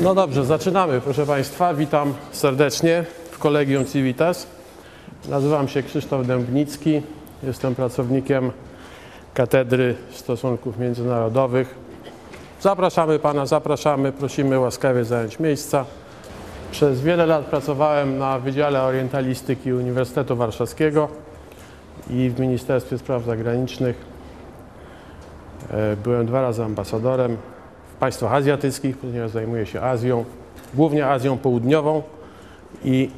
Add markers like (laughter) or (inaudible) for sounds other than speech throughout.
No dobrze, zaczynamy, proszę Państwa. Witam serdecznie w Kolegium Civitas. Nazywam się Krzysztof Dębnicki. Jestem pracownikiem Katedry Stosunków Międzynarodowych. Zapraszamy Pana, zapraszamy, prosimy łaskawie zająć miejsca. Przez wiele lat pracowałem na Wydziale Orientalistyki Uniwersytetu Warszawskiego i w Ministerstwie Spraw Zagranicznych. E, Byłem dwa razy ambasadorem państwach azjatyckich, ponieważ zajmuję się Azją, głównie Azją Południową. I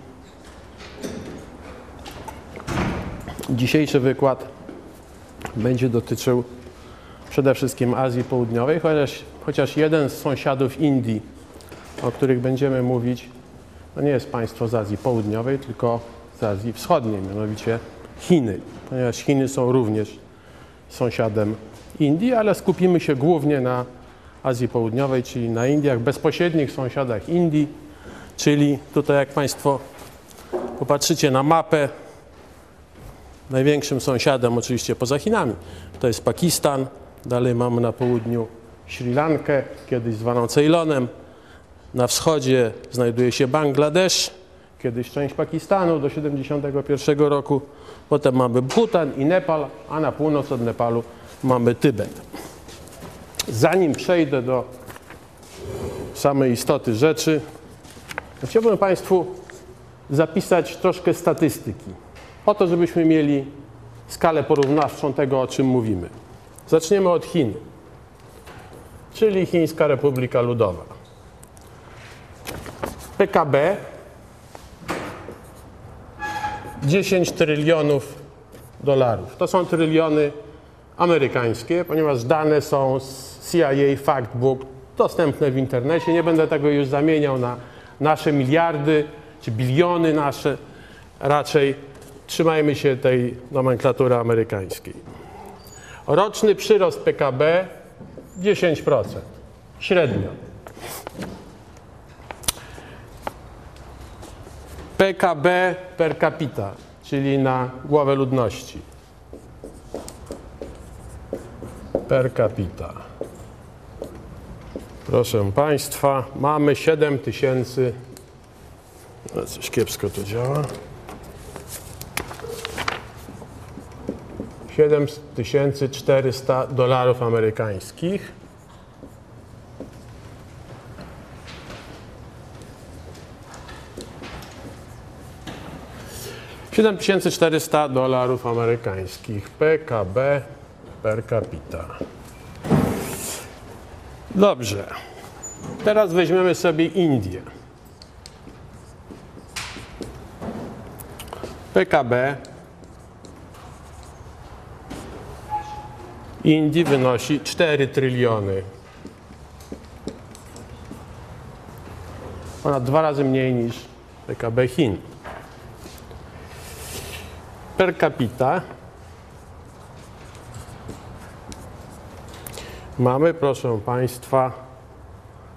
dzisiejszy wykład będzie dotyczył przede wszystkim Azji Południowej, chociaż, chociaż jeden z sąsiadów Indii, o których będziemy mówić, to nie jest państwo z Azji Południowej, tylko z Azji Wschodniej, mianowicie Chiny, ponieważ Chiny są również sąsiadem Indii, ale skupimy się głównie na Azji Południowej, czyli na Indiach, bezpośrednich sąsiadach Indii, czyli tutaj jak Państwo popatrzycie na mapę, największym sąsiadem oczywiście poza Chinami to jest Pakistan, dalej mamy na południu Sri Lankę, kiedyś zwaną Ceylonem, na wschodzie znajduje się Bangladesz, kiedyś część Pakistanu do 1971 roku, potem mamy Bhutan i Nepal, a na północ od Nepalu mamy Tybet. Zanim przejdę do samej istoty rzeczy, chciałbym Państwu zapisać troszkę statystyki, po to, żebyśmy mieli skalę porównawczą tego, o czym mówimy. Zaczniemy od Chin, czyli Chińska Republika Ludowa. PKB 10 trylionów dolarów. To są tryliony amerykańskie, ponieważ dane są z CIA Factbook dostępne w internecie. Nie będę tego już zamieniał na nasze miliardy czy biliony nasze. Raczej trzymajmy się tej nomenklatury amerykańskiej. Roczny przyrost PKB 10%. Średnio. PKB per capita, czyli na głowę ludności. Per capita. Proszę Państwa, mamy 7 tysięcy. No, coś kiepsko to działa. 7400 dolarów amerykańskich. Siedem tysięcy czterysta dolarów amerykańskich PKB per capita. Dobrze. Teraz weźmiemy sobie Indię. PKB Indii wynosi 4 tryliony. Ponad dwa razy mniej niż PKB Chin. Per capita mamy, proszę Państwa,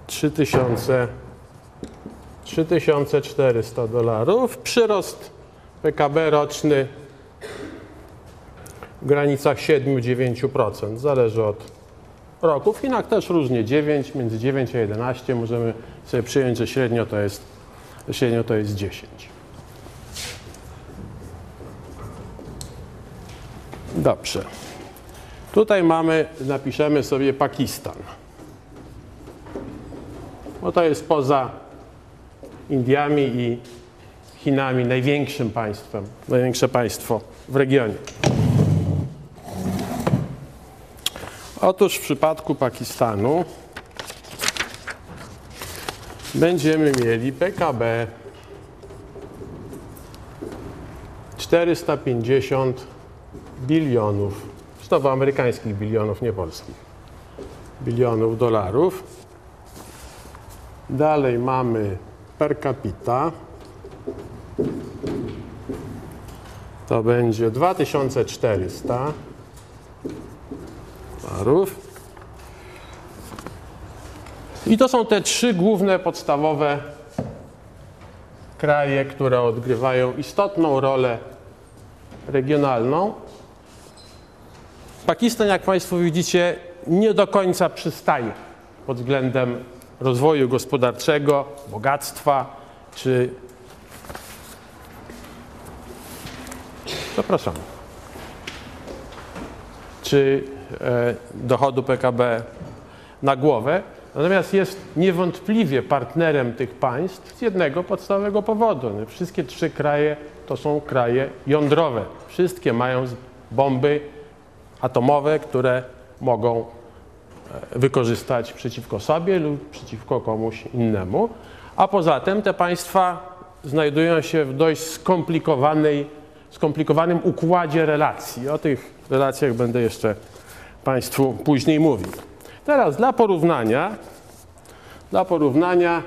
3000, 3400 dolarów. Przyrost PKB roczny w granicach 7-9%. Zależy od roku. W Chinach też różnie 9, między 9 a 11. Możemy sobie przyjąć, że średnio to jest, średnio to jest 10. Dobrze. Tutaj mamy, napiszemy sobie Pakistan. Bo to jest poza Indiami i Chinami największym państwem, największe państwo w regionie. Otóż w przypadku Pakistanu będziemy mieli PKB 450 bilionów, znowu amerykańskich bilionów, nie polskich, bilionów dolarów. Dalej mamy per capita. To będzie 2400 dolarów. I to są te trzy główne, podstawowe kraje, które odgrywają istotną rolę regionalną. Pakistan, jak Państwo widzicie, nie do końca przystaje pod względem rozwoju gospodarczego, bogactwa czy. Zapraszam. Czy e, dochodu PKB na głowę. Natomiast jest niewątpliwie partnerem tych państw z jednego podstawowego powodu. Wszystkie trzy kraje to są kraje jądrowe. Wszystkie mają bomby atomowe, które mogą e, wykorzystać przeciwko sobie lub przeciwko komuś innemu. A poza tym te państwa znajdują się w dość skomplikowanej, skomplikowanym układzie relacji. O tych relacjach będę jeszcze Państwu później mówił. Teraz dla porównania, dla porównania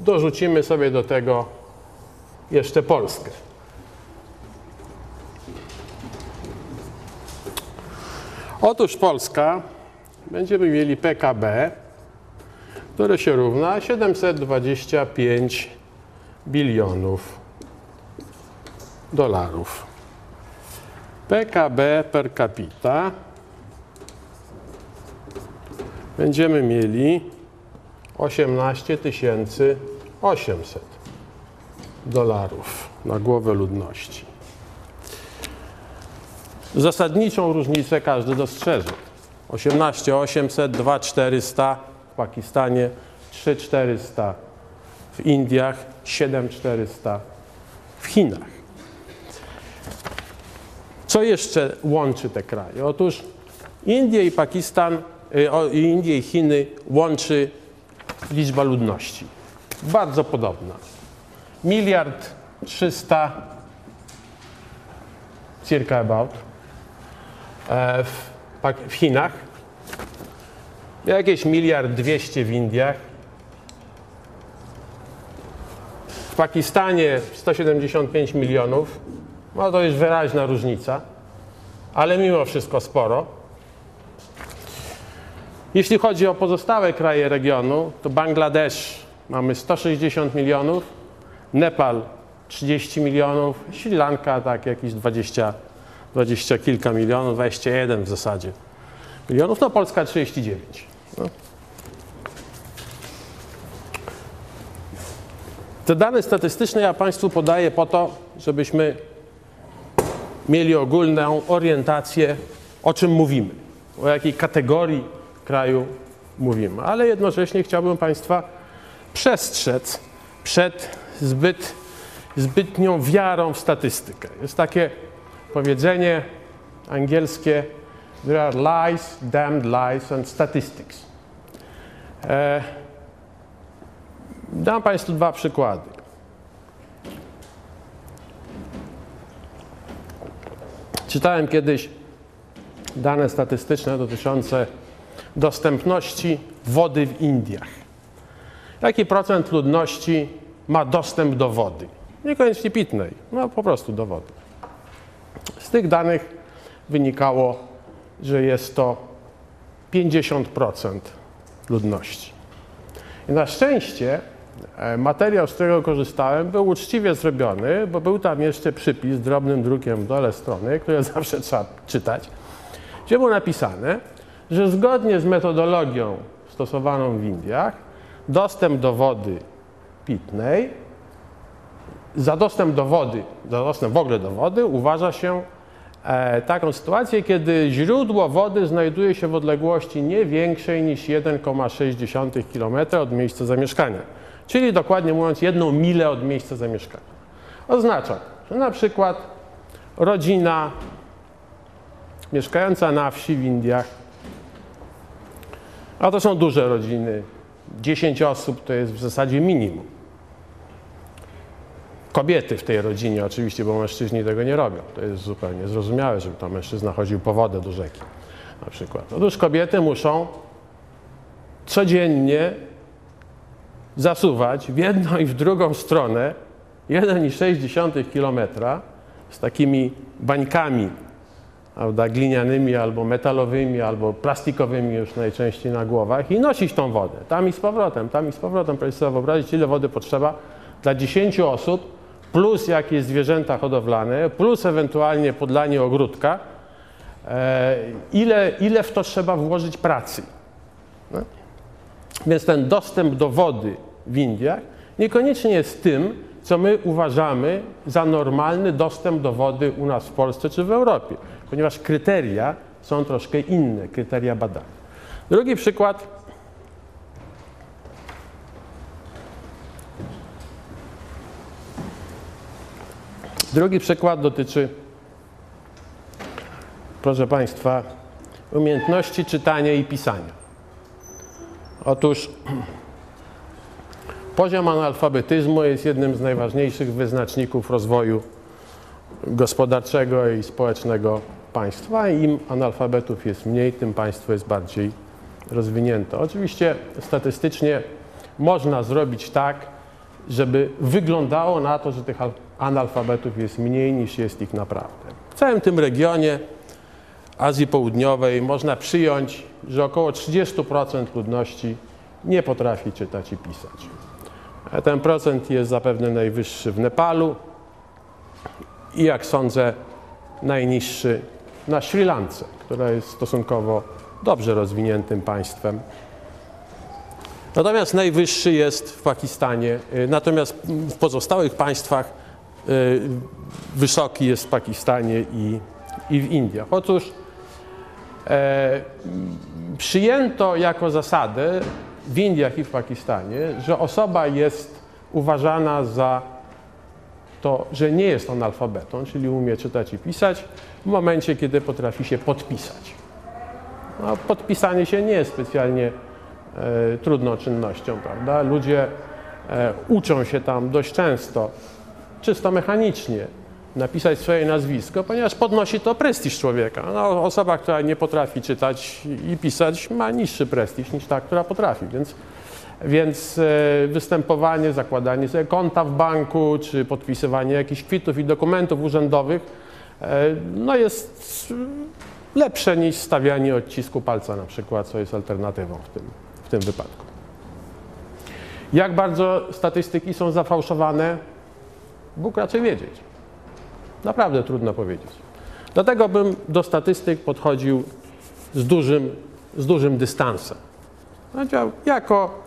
dorzucimy sobie do tego jeszcze Polskę. Otóż Polska będziemy mieli PKB, które się równa 725 bilionów dolarów. PKB per capita będziemy mieli 18 800 dolarów na głowę ludności. Zasadniczą różnicę każdy dostrzeże. 18 800, 2 400 w Pakistanie, 3 400 w Indiach, 7 400 w Chinach. Co jeszcze łączy te kraje? Otóż Indie i Pakistan Y, Indie i Chiny łączy liczba ludności. Bardzo podobna. Miliard trzysta, circa about, w, w Chinach, jakieś miliard dwieście w Indiach, w Pakistanie 175 milionów, no to jest wyraźna różnica, ale mimo wszystko sporo. Jeśli chodzi o pozostałe kraje regionu, to Bangladesz mamy 160 milionów, Nepal 30 milionów, Sri Lanka tak jakieś 20, 20 kilka milionów, 21 w zasadzie milionów, no Polska 39. No. Te dane statystyczne ja Państwu podaję po to, żebyśmy mieli ogólną orientację, o czym mówimy, o jakiej kategorii kraju mówimy. Ale jednocześnie chciałbym Państwa przestrzec przed zbyt, zbytnią wiarą w statystykę. Jest takie powiedzenie angielskie There are lies, damned lies and statistics. E, dam Państwu dwa przykłady. Czytałem kiedyś dane statystyczne dotyczące dostępności wody w Indiach. Jaki procent ludności ma dostęp do wody? Niekoniecznie pitnej, no po prostu do wody. Z tych danych wynikało, że jest to 50% ludności. I na szczęście e, materiał, z którego korzystałem, był uczciwie zrobiony, bo był tam jeszcze przypis drobnym drukiem w dole strony, który (laughs) zawsze trzeba czytać, gdzie było napisane, że zgodnie z metodologią stosowaną w Indiach, dostęp do wody pitnej, za dostęp do wody, za dostęp w ogóle do wody uważa się e, taką sytuację, kiedy źródło wody znajduje się w odległości nie większej niż 1,6 km od miejsca zamieszkania, czyli dokładnie mówiąc jedną milę od miejsca zamieszkania. Oznacza, że na przykład rodzina mieszkająca na wsi w Indiach a to są duże rodziny. 10 osób to jest w zasadzie minimum. Kobiety w tej rodzinie oczywiście, bo mężczyźni tego nie robią. To jest zupełnie zrozumiałe, żeby to mężczyzna chodził po wodę do rzeki na przykład. Otóż kobiety muszą codziennie zasuwać w jedną i w drugą stronę 1,6 km z takimi bańkami prawda, glinianymi albo metalowymi, albo plastikowymi już najczęściej na głowach i nosić tą wodę. Tam i z powrotem, tam i z powrotem. Proszę sobie wyobrazić, ile wody potrzeba dla 10 osób, plus jakieś zwierzęta hodowlane, plus ewentualnie podlanie ogródka. E, ile, ile w to trzeba włożyć pracy? No. Więc ten dostęp do wody w Indiach niekoniecznie jest tym, co my uważamy za normalny dostęp do wody u nas w Polsce czy w Europie, ponieważ kryteria są troszkę inne, kryteria badania. Drugi przykład. Drugi przykład dotyczy, proszę Państwa, umiejętności czytania i pisania. Otóż (clears throat) poziom analfabetyzmu jest jednym z najważniejszych wyznaczników rozwoju gospodarczego i społecznego państwa. Im analfabetów jest mniej, tym państwo jest bardziej rozwinięte. Oczywiście statystycznie można zrobić tak, żeby wyglądało na to, że tych analfabetów jest mniej niż jest ich naprawdę. W całym tym regionie Azji Południowej można przyjąć, że około 30% ludności nie potrafi czytać i pisać. Ten procent jest zapewne najwyższy w Nepalu i jak sądzę najniższy na Sri Lance, która jest stosunkowo dobrze rozwiniętym państwem. Natomiast najwyższy jest w Pakistanie, y, natomiast w pozostałych państwach wysoki jest w Pakistanie i, i w Indiach. Otóż e, przyjęto jako zasadę w Indiach i w Pakistanie, że osoba jest uważana za to, że nie jest analfabetą, czyli umie czytać i pisać, w momencie, kiedy potrafi się podpisać. No, podpisanie się nie jest specjalnie e, trudną czynnością, prawda? Ludzie e, uczą się tam dość często, czysto mechanicznie, napisać swoje nazwisko, ponieważ podnosi to prestiż człowieka. No, osoba, która nie potrafi czytać i pisać, ma niższy prestiż niż ta, która potrafi, więc, więc e, występowanie, zakładanie sobie konta w banku, czy podpisywanie jakichś kwitów i dokumentów urzędowych, e, no jest lepsze niż stawianie odcisku palca na przykład, co jest alternatywą w tym, w tym wypadku. Jak bardzo statystyki są zafałszowane, Bóg raczej wiedzieć. Naprawdę trudno powiedzieć. Dlatego bym do statystyk podchodził z dużym, z dużym dystansem. Jako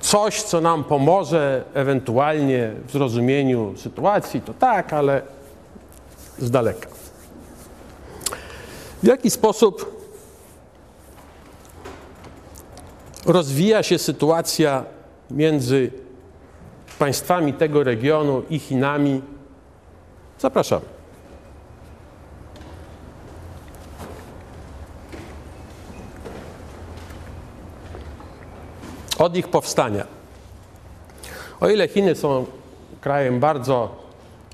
coś, co nam pomoże ewentualnie w zrozumieniu sytuacji, to tak, ale z daleka. W jaki sposób rozwija się sytuacja między państwami tego regionu i Chinami? Zapraszamy. Od ich powstania. O ile Chiny są krajem bardzo,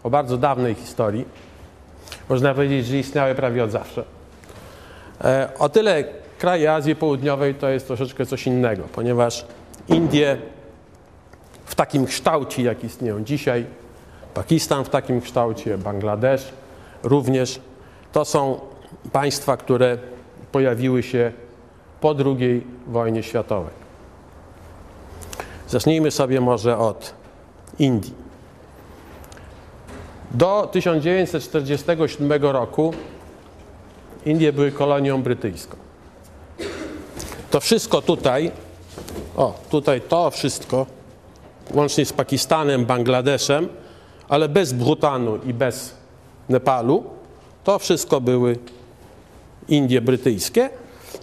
o bardzo dawnej historii, można powiedzieć, że istniały prawie od zawsze E, o tyle kraje Azji Południowej to jest troszeczkę coś innego, ponieważ Indie takim kształcie, jak istnieją dzisiaj, Pakistan w takim kształcie, Bangladesz również, to są państwa, które pojawiły się po II wojnie światowej. Zacznijmy sobie może od Indii. Do 1947 roku Indie były kolonią brytyjską. To wszystko tutaj, o, tutaj to wszystko, łącznie z Pakistanem, Bangladeszem, ale bez Bhutanu i bez Nepalu, to wszystko były Indie brytyjskie.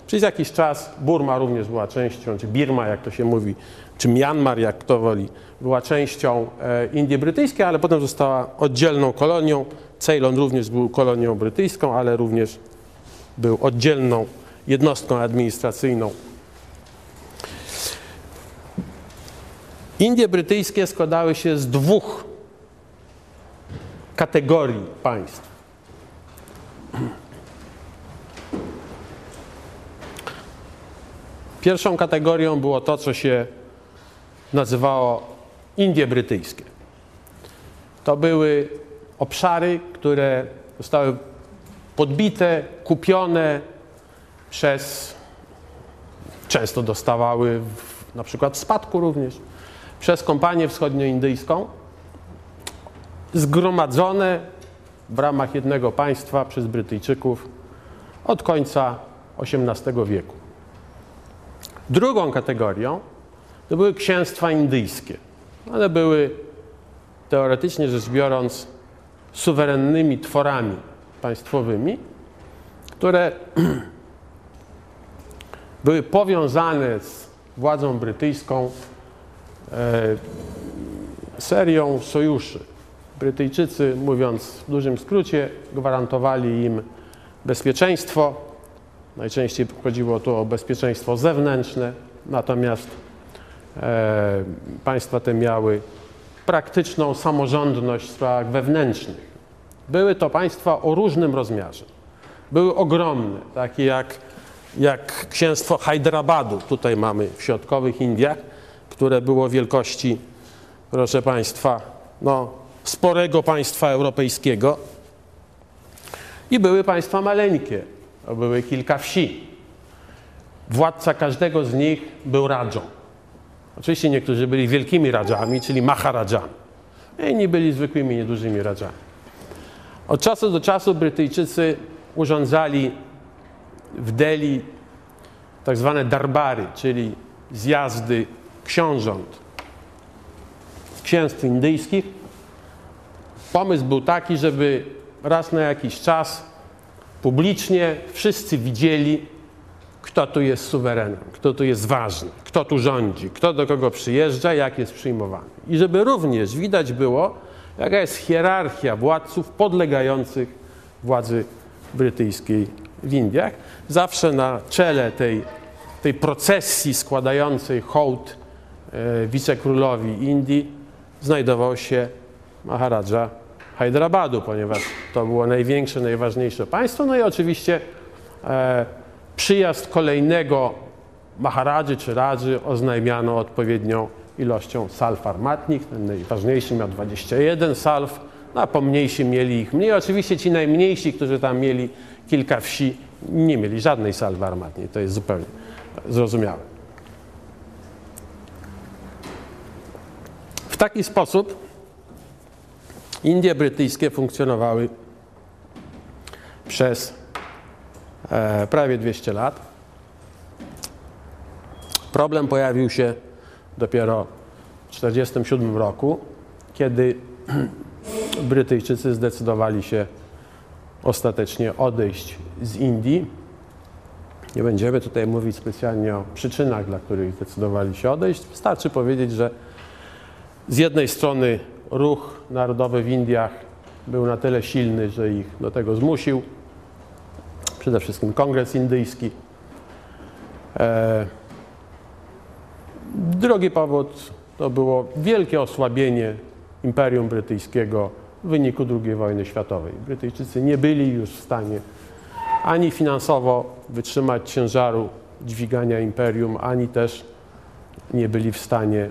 Przez jakiś czas Burma również była częścią, czy Birma, jak to się mówi, czy Myanmar, jak kto woli, była częścią e, Indii brytyjskiej, ale potem została oddzielną kolonią. Ceylon również był kolonią brytyjską, ale również był oddzielną jednostką administracyjną. Indie brytyjskie składały się z dwóch kategorii państw. Pierwszą kategorią było to, co się nazywało Indie brytyjskie. To były obszary, które zostały podbite, kupione przez, często dostawały w, na przykład spadku również, przez kompanię wschodnioindyjską, zgromadzone w ramach jednego państwa przez Brytyjczyków od końca XVIII wieku. Drugą kategorią to były księstwa indyjskie. One były teoretycznie rzecz biorąc suwerennymi tworami państwowymi, które (clears throat) były powiązane z władzą brytyjską serią sojuszy. Brytyjczycy, mówiąc w dużym skrócie, gwarantowali im bezpieczeństwo. Najczęściej chodziło tu o bezpieczeństwo zewnętrzne, natomiast e, państwa te miały praktyczną samorządność w sprawach wewnętrznych. Były to państwa o różnym rozmiarze. Były ogromne, takie jak, jak księstwo Hyderabadu, tutaj mamy w środkowych Indiach, które było wielkości, proszę Państwa, no, sporego państwa europejskiego. I były państwa maleńkie, były kilka wsi. Władca każdego z nich był radżą. Oczywiście niektórzy byli wielkimi radżami, czyli maharadżami. Inni byli zwykłymi, niedużymi radżami. Od czasu do czasu Brytyjczycy urządzali w Delhi tak zwane darbary, czyli zjazdy książąt księstw indyjskich. Pomysł był taki, żeby raz na jakiś czas publicznie wszyscy widzieli, kto tu jest suwerenem, kto tu jest ważny, kto tu rządzi, kto do kogo przyjeżdża, jak jest przyjmowany. I żeby również widać było, jaka jest hierarchia władców podlegających władzy brytyjskiej w Indiach. Zawsze na czele tej, tej procesji składającej hołd wicekrólowi Indii znajdował się Maharadża Hyderabadu, ponieważ to było największe, najważniejsze państwo. No i oczywiście e, przyjazd kolejnego Maharadży czy Radży oznajmiano odpowiednią ilością salw armatnich. Ten najważniejszy miał 21 salw, no a pomniejsi mieli ich mniej. Oczywiście ci najmniejsi, którzy tam mieli kilka wsi, nie mieli żadnej salwy armatniej. To jest zupełnie zrozumiałe. W taki sposób Indie brytyjskie funkcjonowały przez e, prawie 200 lat. Problem pojawił się dopiero w 1947 roku, kiedy (clears throat) Brytyjczycy zdecydowali się ostatecznie odejść z Indii. Nie będziemy tutaj mówić specjalnie o przyczynach, dla których zdecydowali się odejść. Wystarczy powiedzieć, że z jednej strony ruch narodowy w Indiach był na tyle silny, że ich do tego zmusił. Przede wszystkim Kongres Indyjski. E, drugi powód to było wielkie osłabienie Imperium Brytyjskiego w wyniku II wojny światowej. Brytyjczycy nie byli już w stanie ani finansowo wytrzymać ciężaru dźwigania imperium, ani też nie byli w stanie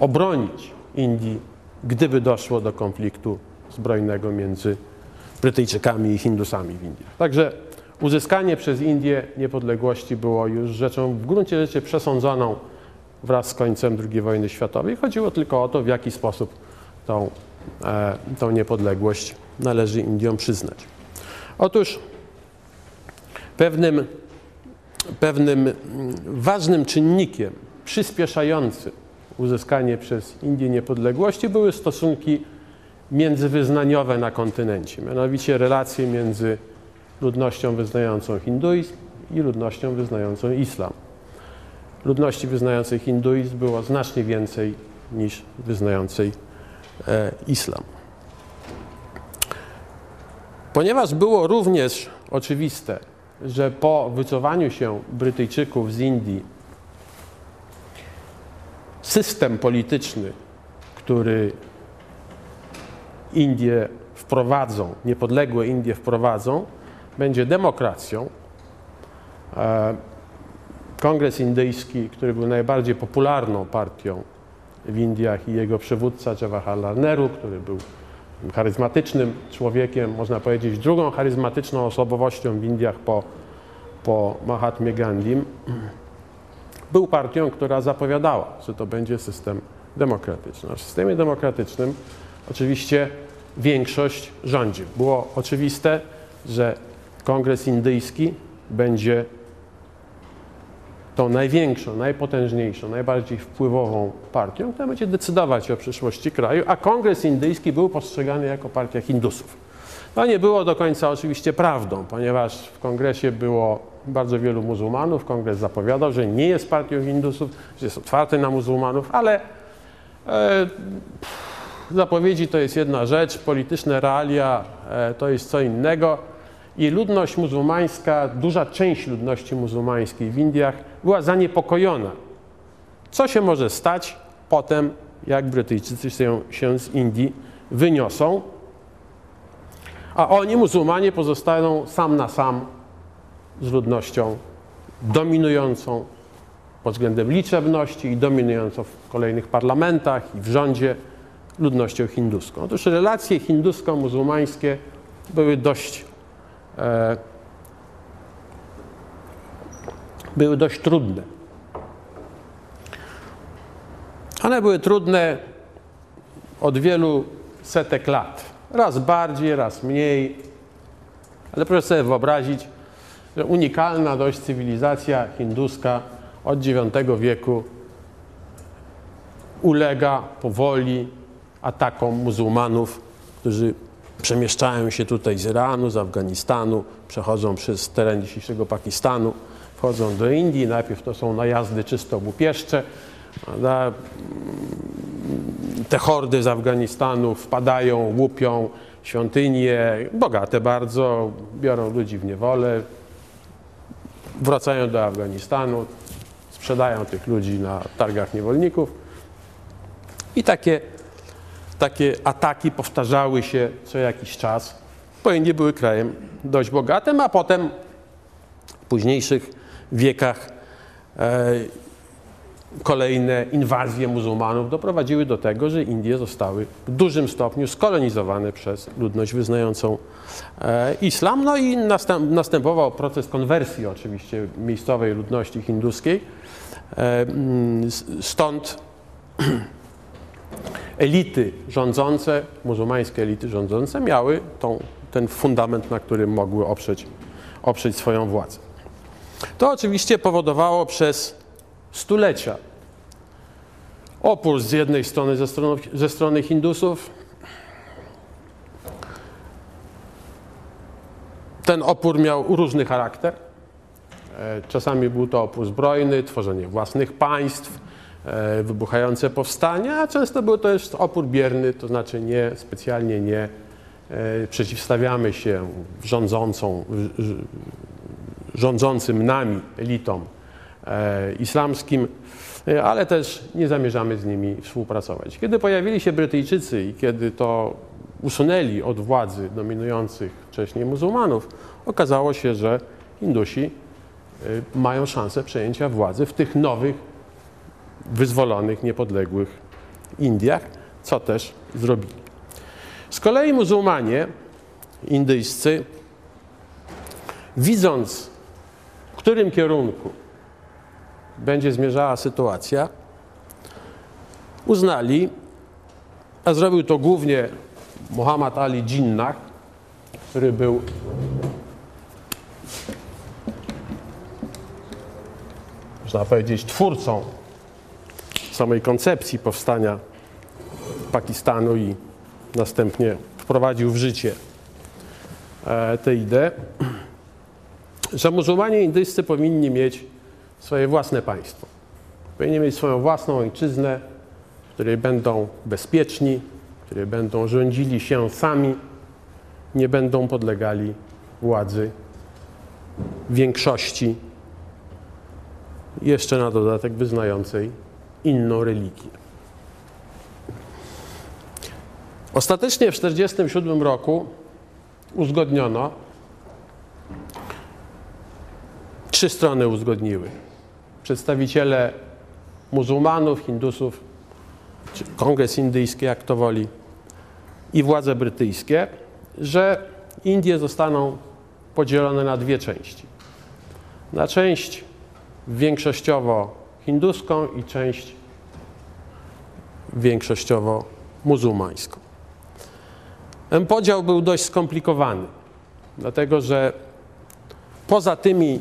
obronić Indii, gdyby doszło do konfliktu zbrojnego między Brytyjczykami i Hindusami w Indiach. Także uzyskanie przez Indię niepodległości było już rzeczą w gruncie rzeczy przesądzoną wraz z końcem II wojny światowej. Chodziło tylko o to, w jaki sposób tą, e, tą niepodległość należy Indiom przyznać. Otóż pewnym, pewnym ważnym czynnikiem przyspieszającym uzyskanie przez Indię niepodległości były stosunki międzywyznaniowe na kontynencie, mianowicie relacje między ludnością wyznającą hinduizm i ludnością wyznającą islam. Ludności wyznającej hinduizm było znacznie więcej niż wyznającej e, islam. Ponieważ było również oczywiste, że po wycofaniu się Brytyjczyków z Indii system polityczny, który Indie wprowadzą, niepodległe Indie wprowadzą, będzie demokracją. E, Kongres Indyjski, który był najbardziej popularną partią w Indiach i jego przywódca Jawaharlal Nehru, który był charyzmatycznym człowiekiem, można powiedzieć drugą charyzmatyczną osobowością w Indiach po, po Mahatmie Gandhim, był partią, która zapowiadała, że to będzie system demokratyczny. w systemie demokratycznym oczywiście większość rządzi. Było oczywiste, że Kongres Indyjski będzie tą największą, najpotężniejszą, najbardziej wpływową partią, która będzie decydować o przyszłości kraju, a Kongres Indyjski był postrzegany jako partia Hindusów. To nie było do końca oczywiście prawdą, ponieważ w kongresie było bardzo wielu muzułmanów. Kongres zapowiadał, że nie jest partią Hindusów, że jest otwarty na muzułmanów, ale e, zapowiedzi to jest jedna rzecz, polityczne realia e, to jest co innego. I ludność muzułmańska, duża część ludności muzułmańskiej w Indiach była zaniepokojona. Co się może stać potem, jak Brytyjczycy się, się z Indii wyniosą, a oni, muzułmanie, pozostaną sam na sam z ludnością dominującą pod względem liczebności i dominującą w kolejnych parlamentach i w rządzie ludnością hinduską. Otóż relacje hindusko-muzułmańskie były dość, e, były dość trudne. One były trudne od wielu setek lat. Raz bardziej, raz mniej. Ale proszę sobie wyobrazić, że unikalna dość cywilizacja hinduska od IX wieku ulega powoli atakom muzułmanów, którzy przemieszczają się tutaj z Iranu, z Afganistanu, przechodzą przez teren dzisiejszego Pakistanu, wchodzą do Indii. Najpierw to są najazdy czysto łupieszcze. Te hordy z Afganistanu wpadają, łupią świątynie, bogate bardzo, biorą ludzi w niewolę, wracają do Afganistanu, sprzedają tych ludzi na targach niewolników. I takie takie ataki powtarzały się co jakiś czas, bo Indie były krajem dość bogatym, a potem w późniejszych wiekach e, kolejne inwazje muzułmanów doprowadziły do tego, że Indie zostały w dużym stopniu skolonizowane przez ludność wyznającą e, islam. No i następ, następował proces konwersji oczywiście miejscowej ludności hinduskiej. E, stąd (clears throat) elity rządzące, muzułmańskie elity rządzące miały tą, ten fundament, na którym mogły oprzeć, oprzeć swoją władzę. To oczywiście powodowało przez stulecia opór z jednej strony ze strony, ze strony Hindusów. Ten opór miał różny charakter. E, czasami był to opór zbrojny, tworzenie własnych państw, E, wybuchające powstania, a często był to też opór bierny, to znaczy nie, specjalnie nie e, przeciwstawiamy się rządzącą, rządzącym nami elitom islamskim, ale też nie zamierzamy z nimi współpracować. Kiedy pojawili się Brytyjczycy i kiedy to usunęli od władzy dominujących wcześniej muzułmanów, okazało się, że Hindusi mają szansę przejęcia władzy w tych nowych wyzwolonych, niepodległych Indiach, co też zrobili. Z kolei muzułmanie indyjscy, widząc, w którym kierunku będzie zmierzała sytuacja, uznali, a zrobił to głównie Muhammad Ali Jinnah, który był można powiedzieć twórcą samej koncepcji powstania Pakistanu i następnie wprowadził w życie e, tę ideę, że muzułmanie indyjscy powinni mieć swoje własne państwo. Powinni mieć swoją własną ojczyznę, w której będą bezpieczni, w której będą rządzili się sami, nie będą podlegali władzy większości, jeszcze na dodatek wyznającej inną religię. Ostatecznie w 1947 roku uzgodniono, trzy strony uzgodniły. Przedstawiciele muzułmanów, hindusów, kongres indyjski, jak to woli, i władze brytyjskie, że Indie zostaną podzielone na dwie części. Na część większościowo hinduską i część większościowo muzułmańską. Ten podział był dość skomplikowany, dlatego że poza tymi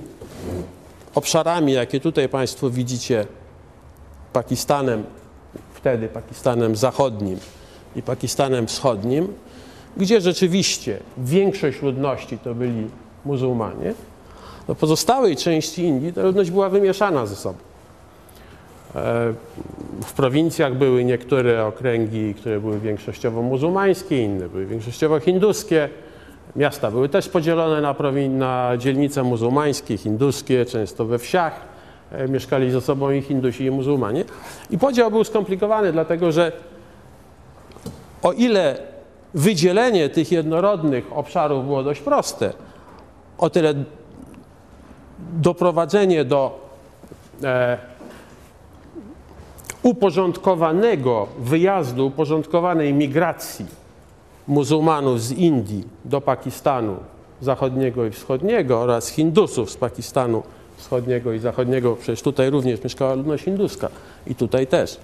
obszarami, jakie tutaj Państwo widzicie, Pakistanem, wtedy Pakistanem Zachodnim i Pakistanem Wschodnim, gdzie rzeczywiście większość ludności to byli muzułmanie, do pozostałej części Indii ta ludność była wymieszana ze sobą. E, w prowincjach były niektóre okręgi, które były większościowo muzułmańskie, inne były większościowo hinduskie. Miasta były też podzielone na, na dzielnice muzułmańskie, hinduskie, często we wsiach. E, mieszkali ze sobą i Hindusi, i muzułmanie. I podział był skomplikowany, dlatego że o ile wydzielenie tych jednorodnych obszarów było dość proste, o tyle doprowadzenie do e, uporządkowanego wyjazdu, uporządkowanej migracji muzułmanów z Indii do Pakistanu zachodniego i wschodniego oraz Hindusów z Pakistanu wschodniego i zachodniego, przecież tutaj również mieszkała ludność hinduska i tutaj też,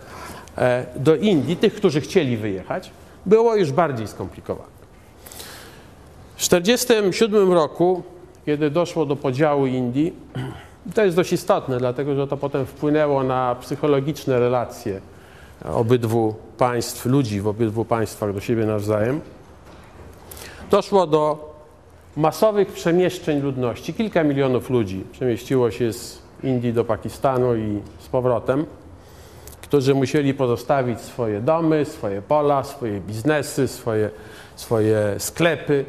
e, do Indii, tych, którzy chcieli wyjechać, było już bardziej skomplikowane. W 1947 roku, kiedy doszło do podziału Indii, (clears throat) to jest dość istotne, dlatego że to potem wpłynęło na psychologiczne relacje obydwu państw, ludzi w obydwu państwach do siebie nawzajem. Doszło do masowych przemieszczeń ludności. Kilka milionów ludzi przemieściło się z Indii do Pakistanu i z powrotem, którzy musieli pozostawić swoje domy, swoje pola, swoje biznesy, swoje, swoje sklepy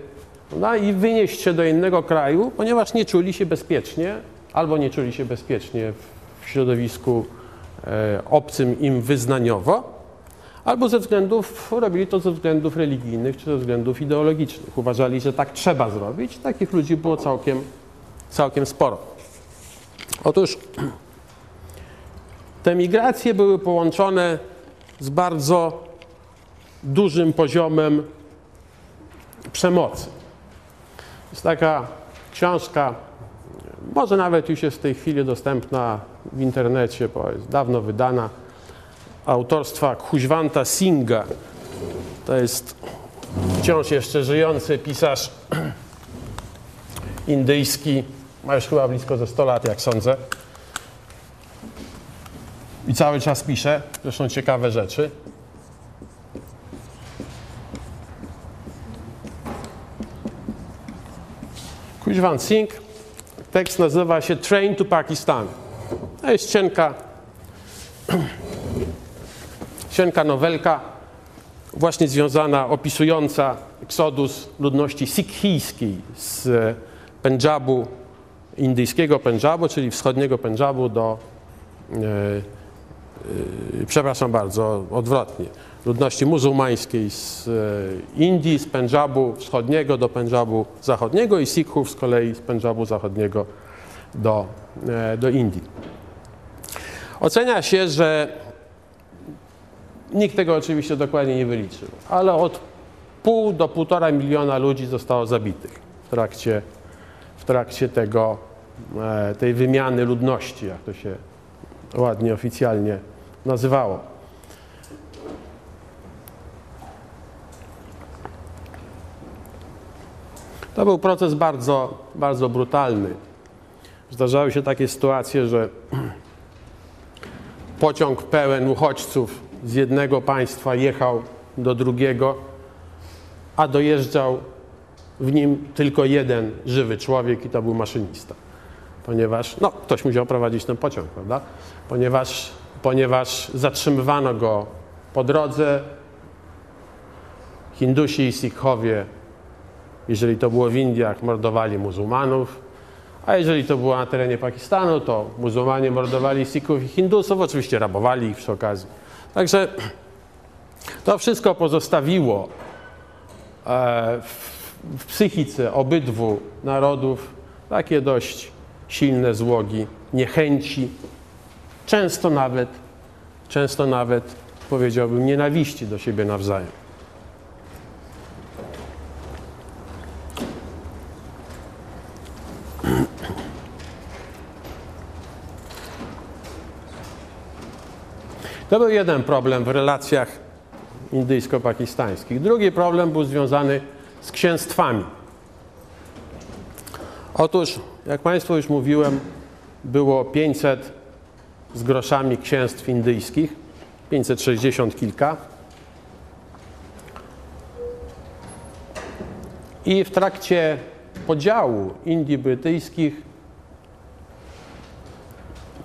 no i wynieść się do innego kraju, ponieważ nie czuli się bezpiecznie albo nie czuli się bezpiecznie w środowisku obcym im wyznaniowo, albo ze względów, robili to ze względów religijnych czy ze względów ideologicznych. Uważali, że tak trzeba zrobić. Takich ludzi było całkiem, całkiem sporo. Otóż (clears throat) te migracje były połączone z bardzo dużym poziomem przemocy. Jest taka książka może nawet już jest w tej chwili dostępna w internecie, bo jest dawno wydana, autorstwa Kuźwanta Singha. To jest wciąż jeszcze żyjący pisarz (clears throat) indyjski, ma już chyba blisko ze 100 lat, jak sądzę. I cały czas pisze, zresztą ciekawe rzeczy. Kuźwan Singh Tekst nazywa się Train to Pakistan. To jest cienka, (clears throat) cienka nowelka, właśnie związana, opisująca eksodus ludności sikhijskiej z Pendżabu, indyjskiego Pendżabu, czyli wschodniego Pendżabu do, e, e, przepraszam bardzo, odwrotnie, ludności muzułmańskiej z e, Indii, z Pendżabu wschodniego do Pendżabu zachodniego i Sikhów z kolei z Pendżabu zachodniego do, e, do Indii. Ocenia się, że nikt tego oczywiście dokładnie nie wyliczył, ale od pół do półtora miliona ludzi zostało zabitych w trakcie, w trakcie tego, e, tej wymiany ludności, jak to się ładnie oficjalnie nazywało. To był proces bardzo, bardzo brutalny. Zdarzały się takie sytuacje, że (clears throat) pociąg pełen uchodźców z jednego państwa jechał do drugiego, a dojeżdżał w nim tylko jeden żywy człowiek i to był maszynista. Ponieważ, no, ktoś musiał prowadzić ten pociąg, prawda? Ponieważ, ponieważ zatrzymywano go po drodze, Hindusi i Sikhowie jeżeli to było w Indiach, mordowali muzułmanów, a jeżeli to było na terenie Pakistanu, to muzułmanie mordowali Sikhów i Hindusów, oczywiście rabowali ich przy okazji. Także (clears throat) to wszystko pozostawiło e, w psychice obydwu narodów takie dość silne złogi, niechęci, często nawet, często nawet powiedziałbym nienawiści do siebie nawzajem. To był jeden problem w relacjach indyjsko-pakistańskich. Drugi problem był związany z księstwami. Otóż, jak Państwu już mówiłem, było 500 z groszami księstw indyjskich, 560 kilka. I w trakcie podziału Indii brytyjskich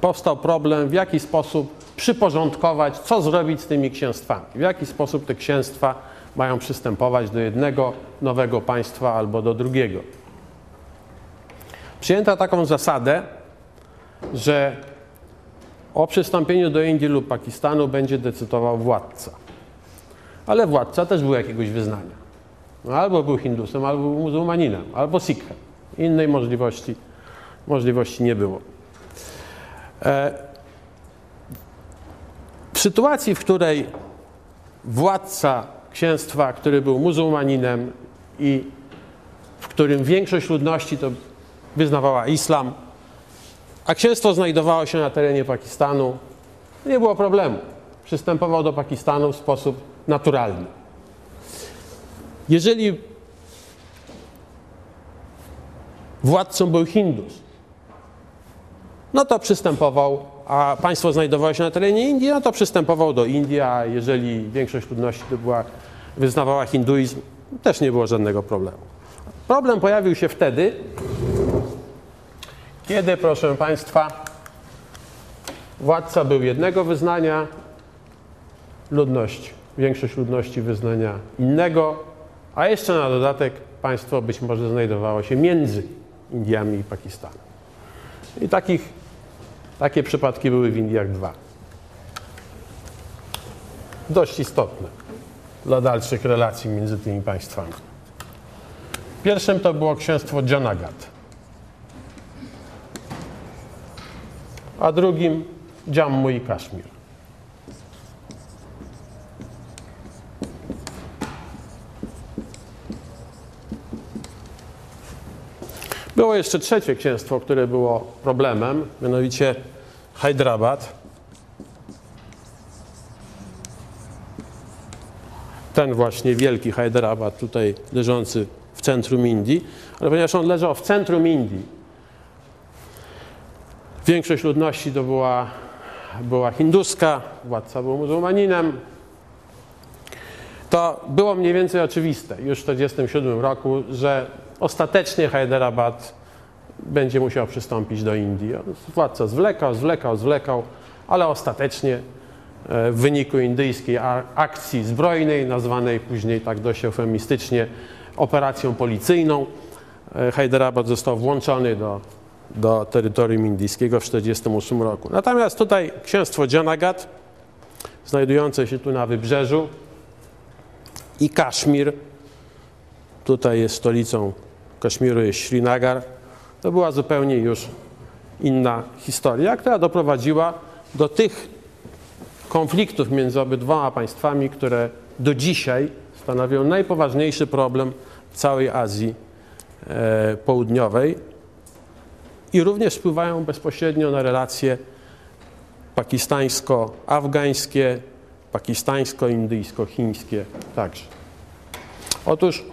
powstał problem, w jaki sposób przyporządkować, co zrobić z tymi księstwami, w jaki sposób te księstwa mają przystępować do jednego nowego państwa albo do drugiego. Przyjęto taką zasadę, że o przystąpieniu do Indii lub Pakistanu będzie decydował władca. Ale władca też był jakiegoś wyznania. No, albo był Hindusem, albo był muzułmaninem, albo Sikhem. Innej możliwości, możliwości nie było. E, sytuacji, w której władca księstwa, który był muzułmaninem i w którym większość ludności to wyznawała islam, a księstwo znajdowało się na terenie Pakistanu, nie było problemu. Przystępował do Pakistanu w sposób naturalny. Jeżeli władcą był Hindus, no to przystępował, a państwo znajdowało się na terenie Indii, no to przystępował do Indii, a jeżeli większość ludności była, wyznawała hinduizm, też nie było żadnego problemu. Problem pojawił się wtedy, kiedy, proszę Państwa, władca był jednego wyznania, ludność, większość ludności wyznania innego, a jeszcze na dodatek państwo być może znajdowało się między Indiami i Pakistanem. I takich, takie przypadki były w Indiach dwa. Dość istotne dla dalszych relacji między tymi państwami. Pierwszym to było księstwo Janagat, a drugim Jammu i Kaszmir. Było jeszcze trzecie księstwo, które było problemem, mianowicie Hyderabad. Ten właśnie wielki Hyderabad, tutaj leżący w centrum Indii, ale ponieważ on leżał w centrum Indii, większość ludności to była, była hinduska, władca był muzułmaninem, to było mniej więcej oczywiste już w 1947 roku, że ostatecznie Hyderabad będzie musiał przystąpić do Indii. Władca zwlekał, zwlekał, zwlekał, ale ostatecznie e, w wyniku indyjskiej akcji zbrojnej, nazwanej później tak dość eufemistycznie operacją policyjną, e, Hyderabad został włączony do, do terytorium indyjskiego w 1948 roku. Natomiast tutaj księstwo Janagat, znajdujące się tu na wybrzeżu, i Kaszmir, tutaj jest stolicą Kaszmiru jest Srinagar, to była zupełnie już inna historia, która doprowadziła do tych konfliktów między obydwoma państwami, które do dzisiaj stanowią najpoważniejszy problem w całej Azji e, Południowej i również wpływają bezpośrednio na relacje pakistańsko-afgańskie, pakistańsko-indyjsko-chińskie także. Otóż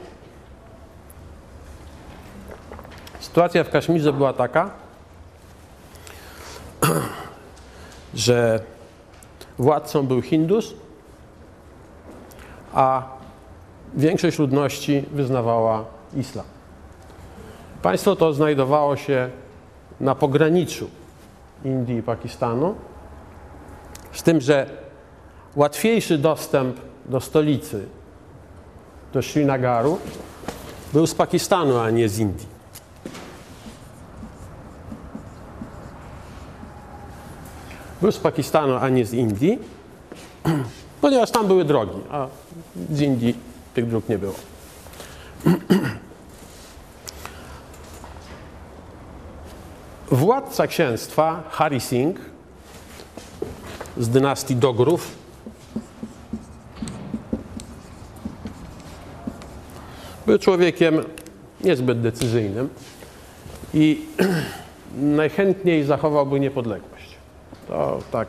Sytuacja w Kaszmirze była taka, (clears throat) że władcą był Hindus, a większość ludności wyznawała islam. Państwo to znajdowało się na pograniczu Indii i Pakistanu, z tym, że łatwiejszy dostęp do stolicy, do Srinagaru, był z Pakistanu, a nie z Indii. Był z Pakistanu, a nie z Indii, ponieważ tam były drogi, a z Indii tych dróg nie było. Władca księstwa Hari Singh z dynastii Dogrów był człowiekiem niezbyt decyzyjnym i (clears throat) najchętniej zachowałby niepodległość to tak,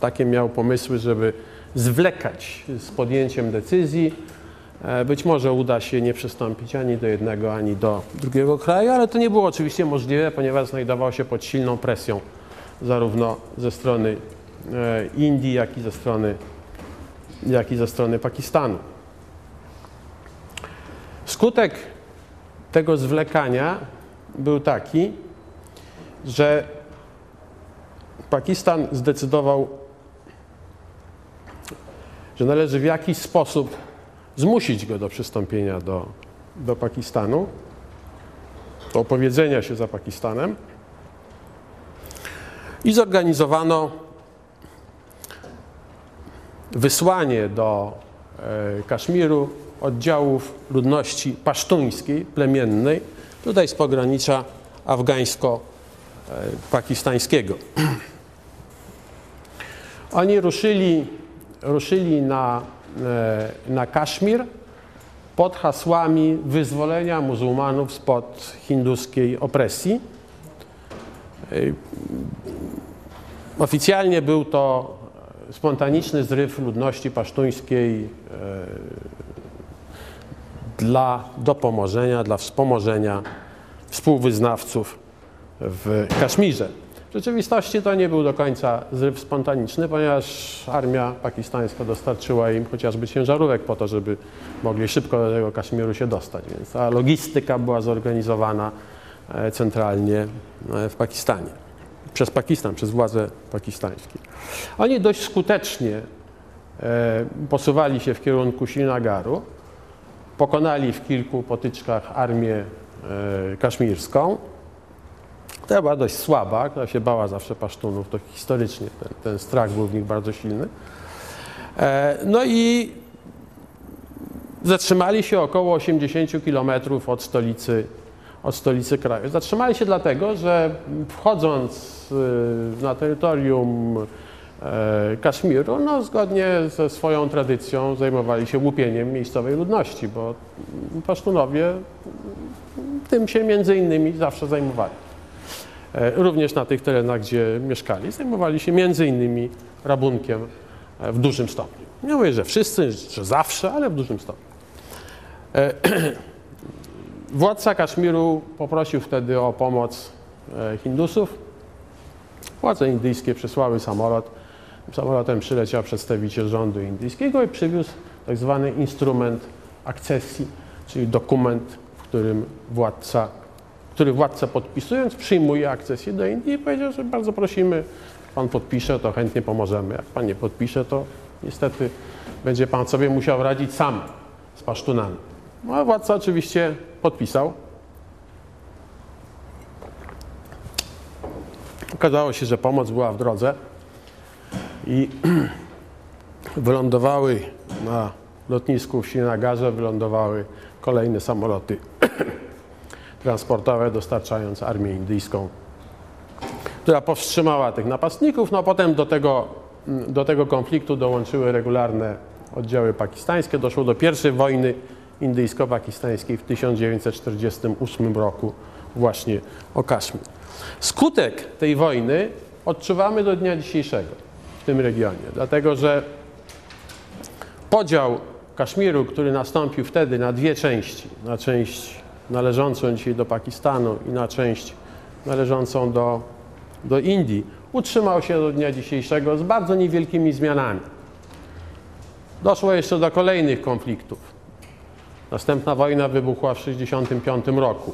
takie miał pomysły, żeby zwlekać z podjęciem decyzji, E, Być może uda się nie przystąpić ani do jednego, ani do drugiego kraju, ale to nie było oczywiście możliwe, ponieważ znajdował się pod silną presją zarówno ze strony e, Indii, jak i ze strony, jak i ze strony Pakistanu. Skutek tego zwlekania był taki, że Pakistan zdecydował, że należy w jakiś sposób zmusić go do przystąpienia do, do Pakistanu, do opowiedzenia się za Pakistanem. I zorganizowano wysłanie do e, Kaszmiru oddziałów ludności pasztuńskiej, plemiennej, tutaj z pogranicza afgańsko-pakistańskiego. Oni ruszyli, ruszyli na, e, na Kaszmir pod hasłami wyzwolenia muzułmanów spod hinduskiej opresji. E, Oficjalnie był to spontaniczny zryw ludności pasztuńskiej e, dla dopomożenia, dla wspomożenia współwyznawców w Kaszmirze. W rzeczywistości to nie był do końca zryw spontaniczny, ponieważ armia pakistańska dostarczyła im chociażby ciężarówek po to, żeby mogli szybko do tego Kaszmiru się dostać. Więc ta logistyka była zorganizowana e, centralnie e, w Pakistanie. Przez Pakistan, przez władze pakistańskie. Oni dość skutecznie e, posuwali się w kierunku Srinagaru. Pokonali w kilku potyczkach armię kaszmirską. To była dość słaba, która się bała zawsze pasztunów, to historycznie ten, ten strach był w nich bardzo silny. E, no i zatrzymali się około 80 km od stolicy, od stolicy kraju. Zatrzymali się dlatego, że wchodząc y, na terytorium e, Kaszmiru, no, zgodnie ze swoją tradycją zajmowali się łupieniem miejscowej ludności, bo Pasztunowie tym się między innymi zawsze zajmowali. E, również na tych terenach, gdzie mieszkali, zajmowali się między innymi rabunkiem e, w dużym stopniu. Nie mówię, że wszyscy, że zawsze, ale w dużym stopniu. E, (clears throat) władca Kaszmiru poprosił wtedy o pomoc Hindusów. Władze indyjskie przysłały samolot. Samolotem przyleciał przedstawiciel rządu indyjskiego i przywiózł tak zwany instrument akcesji, czyli dokument, w którym władca który władca podpisując przyjmuje akcesję do Indii i powiedział, że bardzo prosimy, pan podpisze, to chętnie pomożemy. Jak pan nie podpisze, to niestety będzie pan sobie musiał radzić sam z pasztunami. No a władca oczywiście podpisał. Okazało się, że pomoc była w drodze i (clears throat) wylądowały na lotnisku w Srinagarze, wylądowały kolejne samoloty (clears throat) transportowe, dostarczając armię indyjską, która powstrzymała tych napastników. No potem do tego, do tego konfliktu dołączyły regularne oddziały pakistańskie. Doszło do pierwszej wojny indyjsko-pakistańskiej w 1948 roku właśnie o Kaszmir. Skutek tej wojny odczuwamy do dnia dzisiejszego w tym regionie, dlatego że podział Kaszmiru, który nastąpił wtedy na dwie części, na część należącą dzisiaj do Pakistanu i na część należącą do, do Indii, utrzymał się do dnia dzisiejszego z bardzo niewielkimi zmianami. Doszło jeszcze do kolejnych konfliktów. Następna wojna wybuchła w 1965 roku,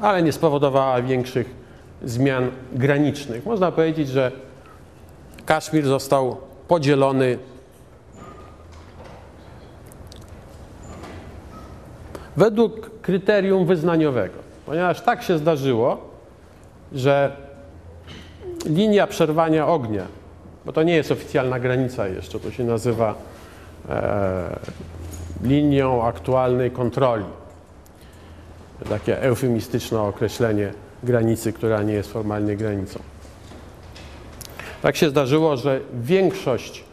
ale nie spowodowała większych zmian granicznych. Można powiedzieć, że Kaszmir został podzielony według kryterium wyznaniowego. Ponieważ tak się zdarzyło, że linia przerwania ognia, bo to nie jest oficjalna granica jeszcze, to się nazywa e, linią aktualnej kontroli. Takie eufemistyczne określenie granicy, która nie jest formalnie granicą. Tak się zdarzyło, że większość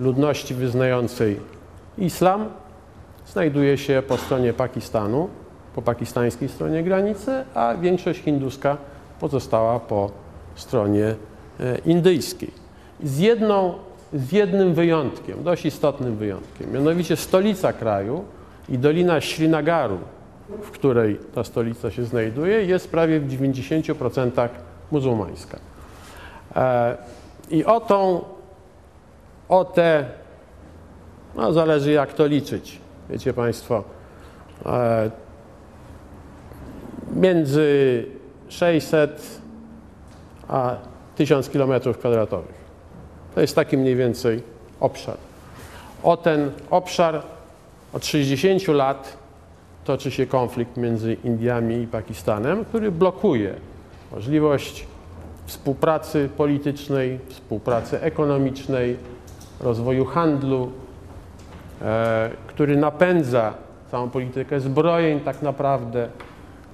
ludności wyznającej islam znajduje się po stronie Pakistanu, po pakistańskiej stronie granicy, a większość hinduska pozostała po stronie e, indyjskiej. Z jedną z jednym wyjątkiem, dość istotnym wyjątkiem. Mianowicie stolica kraju i Dolina Srinagaru, w której ta stolica się znajduje, jest prawie w 90% muzułmańska. E, I o tą, o te, no zależy jak to liczyć, wiecie Państwo, e, między 600 a 1000 km kwadratowych. To jest taki mniej więcej obszar. O ten obszar od 60 lat toczy się konflikt między Indiami i Pakistanem, który blokuje możliwość współpracy politycznej, współpracy ekonomicznej, rozwoju handlu, który napędza całą politykę zbrojeń tak naprawdę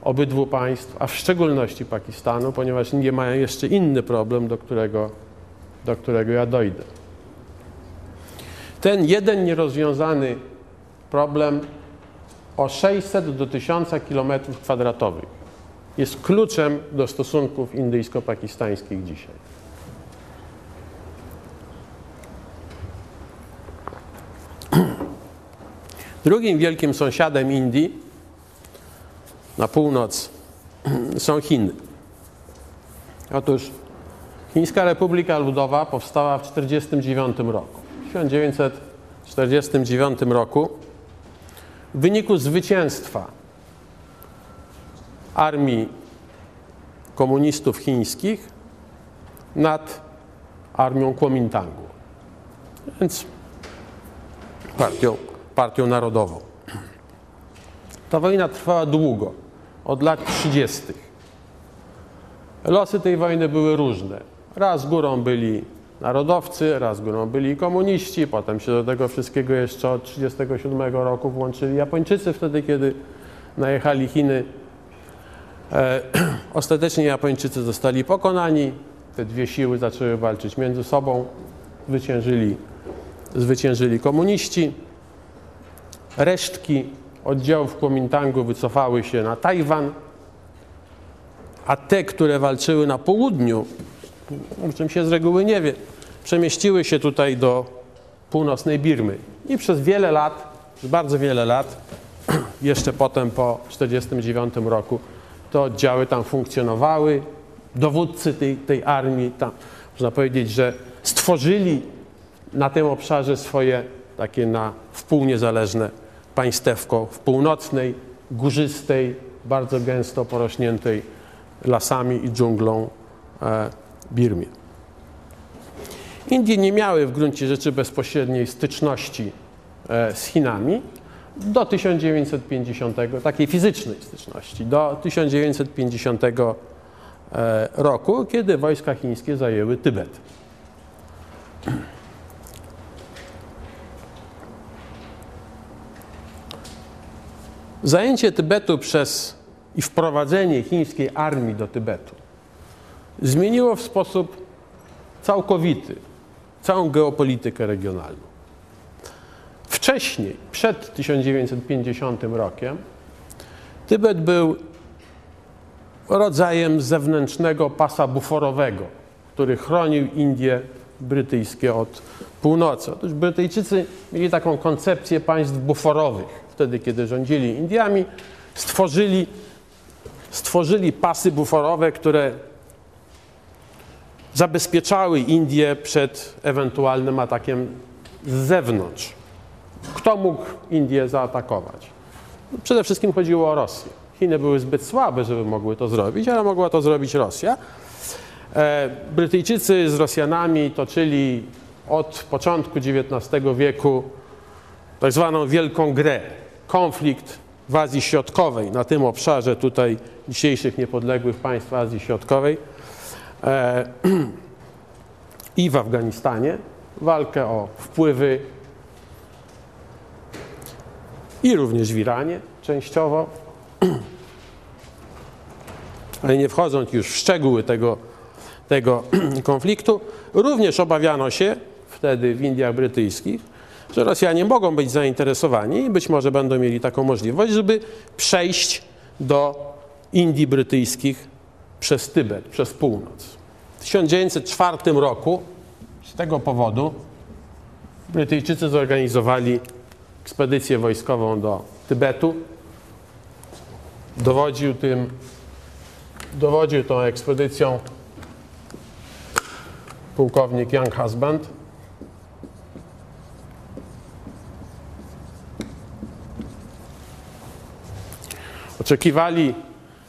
obydwu państw, a w szczególności Pakistanu, ponieważ Indie mają jeszcze inny problem, do którego, do którego ja dojdę. Ten jeden nierozwiązany problem o 600 do 1000 km kwadratowych jest kluczem do stosunków indyjsko-pakistańskich dzisiaj. Drugim wielkim sąsiadem Indii na północ (clears throat) są Chiny. Otóż Chińska Republika Ludowa powstała w 1949 roku. W 1949 roku w wyniku zwycięstwa armii komunistów chińskich nad armią Kuomintangu, więc partią, partią narodową. Ta wojna trwała długo, od lat 30. Losy tej wojny były różne. Raz górą byli narodowcy, raz górą byli komuniści, potem się do tego wszystkiego jeszcze od 1937 roku włączyli Japończycy, wtedy kiedy najechali Chiny. E, (clears throat) ostatecznie Japończycy zostali pokonani, te dwie siły zaczęły walczyć między sobą, zwyciężyli, zwyciężyli komuniści. Resztki oddziałów Kuomintangu wycofały się na Tajwan, a te, które walczyły na południu, o czym się z reguły nie wie, przemieściły się tutaj do północnej Birmy. I przez wiele lat, bardzo wiele lat, (clears throat) jeszcze potem po 1949 roku, te oddziały tam funkcjonowały. Dowódcy tej, tej armii, tam, można powiedzieć, że stworzyli na tym obszarze swoje takie na wpół niezależne państewko w północnej, górzystej, bardzo gęsto porośniętej lasami i dżunglą e, Birmie. Indie nie miały w gruncie rzeczy bezpośredniej styczności e, z Chinami do 1950, takiej fizycznej styczności, do 1950 e, roku, kiedy wojska chińskie zajęły Tybet. Zajęcie Tybetu przez i wprowadzenie chińskiej armii do Tybetu zmieniło w sposób całkowity całą geopolitykę regionalną. Wcześniej, przed 1950 rokiem, Tybet był rodzajem zewnętrznego pasa buforowego, który chronił Indie brytyjskie od północy. Otóż Brytyjczycy mieli taką koncepcję państw buforowych. Wtedy, kiedy rządzili Indiami, stworzyli, stworzyli pasy buforowe, które zabezpieczały Indię przed ewentualnym atakiem z zewnątrz. Kto mógł Indię zaatakować? Przede wszystkim chodziło o Rosję. Chiny były zbyt słabe, żeby mogły to zrobić, ale mogła to zrobić Rosja. E, Brytyjczycy z Rosjanami toczyli od początku XIX wieku tak zwaną wielką grę. Konflikt w Azji Środkowej, na tym obszarze tutaj dzisiejszych niepodległych państw Azji Środkowej e, (clears throat) i w Afganistanie. Walkę o wpływy i również w Iranie częściowo. (clears throat) Ale nie wchodząc już w szczegóły tego, tego (clears throat) konfliktu, również obawiano się wtedy w Indiach Brytyjskich, że Rosjanie mogą być zainteresowani i być może będą mieli taką możliwość, żeby przejść do Indii Brytyjskich przez Tybet, przez północ. W 1904 roku z tego powodu Brytyjczycy zorganizowali ekspedycję wojskową do Tybetu. Dowodził tym, dowodził tą ekspedycją pułkownik Young Husband. Oczekiwali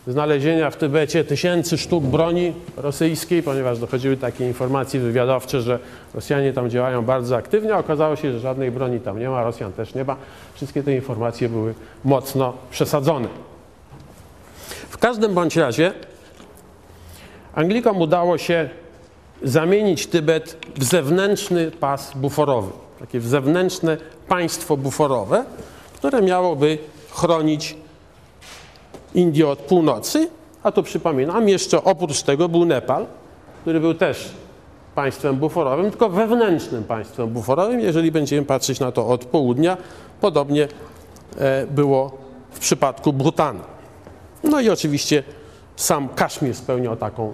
znalezienia w Tybecie tysięcy sztuk broni rosyjskiej, ponieważ dochodziły takie informacje wywiadowcze, że Rosjanie tam działają bardzo aktywnie. Okazało się, że żadnej broni tam nie ma, Rosjan też nie ma. Wszystkie te informacje były mocno przesadzone. W każdym bądź razie Anglikom udało się zamienić Tybet w zewnętrzny pas buforowy, takie zewnętrzne państwo buforowe, które miałoby chronić Indię od północy, a tu przypominam, jeszcze oprócz tego był Nepal, który był też państwem buforowym, tylko wewnętrznym państwem buforowym, jeżeli będziemy patrzeć na to od południa. Podobnie e, było w przypadku Bhutanu. No i oczywiście sam Kaszmir spełniał taką,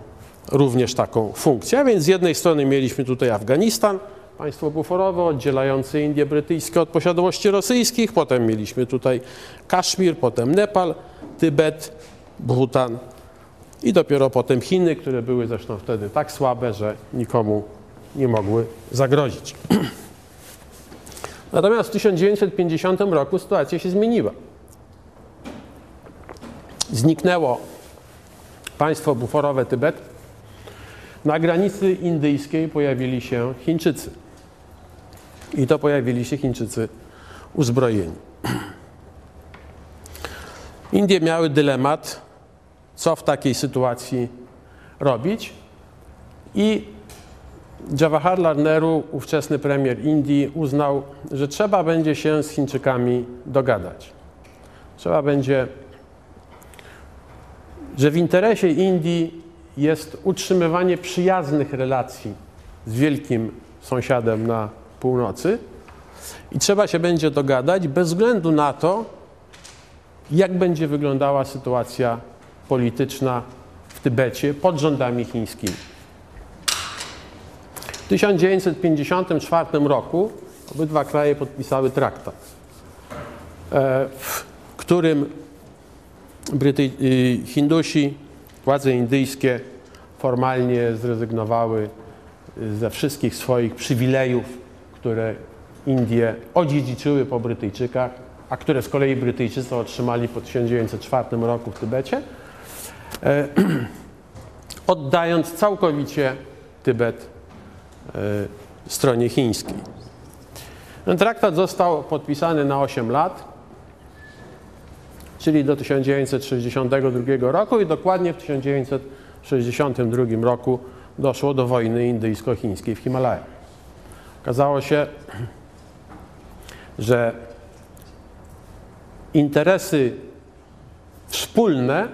również taką funkcję. A więc z jednej strony mieliśmy tutaj Afganistan, państwo buforowe oddzielające Indie brytyjskie od posiadłości rosyjskich, potem mieliśmy tutaj Kaszmir, potem Nepal, Tybet, Bhutan i dopiero potem Chiny, które były zresztą wtedy tak słabe, że nikomu nie mogły zagrozić. (clears throat) Natomiast w 1950 roku sytuacja się zmieniła. Zniknęło państwo buforowe Tybet. Na granicy indyjskiej pojawili się Chińczycy. I to pojawili się Chińczycy uzbrojeni. Indie miały dylemat, co w takiej sytuacji robić. I Jawaharlal Nehru, ówczesny premier Indii, uznał, że trzeba będzie się z Chińczykami dogadać. Trzeba będzie, że w interesie Indii jest utrzymywanie przyjaznych relacji z wielkim sąsiadem na północy i trzeba się będzie dogadać bez względu na to, jak będzie wyglądała sytuacja polityczna w Tybecie pod rządami chińskimi. W 1954 roku obydwa kraje podpisały traktat, e, w którym Bryty Hindusi, władze indyjskie formalnie zrezygnowały ze wszystkich swoich przywilejów, które Indie odziedziczyły po Brytyjczykach a które z kolei Brytyjczycy otrzymali po 1904 roku w Tybecie, e, (clears throat) oddając całkowicie Tybet e, stronie chińskiej. Ten traktat został podpisany na 8 lat, czyli do 1962 roku i dokładnie w 1962 roku doszło do wojny indyjsko-chińskiej w Himalajach. Okazało się, że interesy wspólne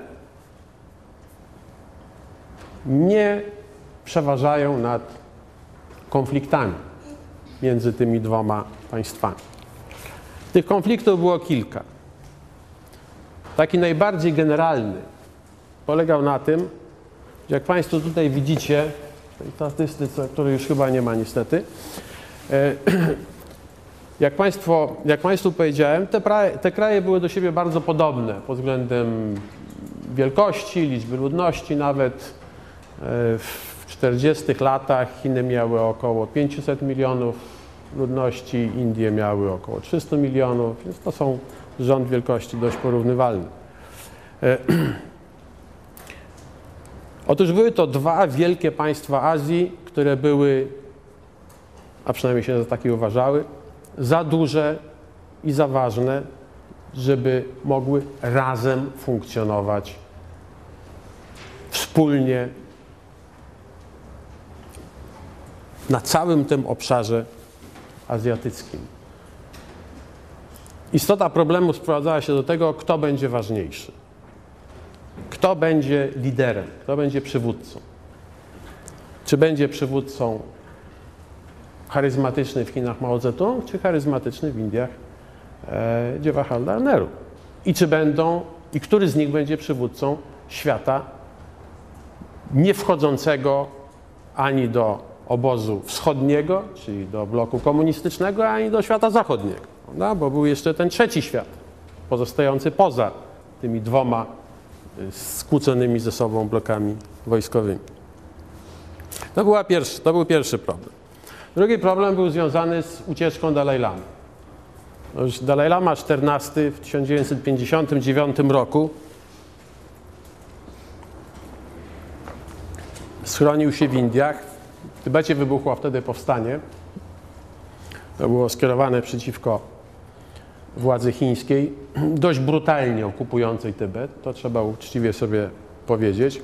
nie przeważają nad konfliktami między tymi dwoma państwami. Tych konfliktów było kilka. Taki najbardziej generalny polegał na tym, że jak Państwo tutaj widzicie, w tej statystyce, której już chyba nie ma niestety, (clears throat) jak, państwo, jak Państwu powiedziałem, te, te kraje były do siebie bardzo podobne pod względem wielkości, liczby ludności nawet. E, w 40 latach Chiny miały około 500 milionów ludności, Indie miały około 300 milionów, więc to są rząd wielkości dość porównywalny. E, (clears throat) otóż były to dwa wielkie państwa Azji, które były, a przynajmniej się za takie uważały, za duże i za ważne, żeby mogły razem funkcjonować wspólnie na całym tym obszarze azjatyckim. Istota problemu sprowadzała się do tego, kto będzie ważniejszy. Kto będzie liderem, kto będzie przywódcą. Czy będzie przywódcą charyzmatyczny w Chinach Mao Zedong, czy charyzmatyczny w Indiach e, Jawaharlal Nehru. I czy będą, i który z nich będzie przywódcą świata nie wchodzącego ani do obozu wschodniego, czyli do bloku komunistycznego, ani do świata zachodniego, bo był jeszcze ten trzeci świat, pozostający poza tymi dwoma y, skłóconymi ze sobą blokami wojskowymi. To, była pierwszy, to był pierwszy problem. Drugi problem był związany z ucieczką Dalaj Lamy. Dalaj Lama XIV w 1959 roku schronił się w Indiach. W Tybecie wybuchło wtedy powstanie. To było skierowane przeciwko władzy chińskiej, dość brutalnie okupującej Tybet, to trzeba uczciwie sobie powiedzieć.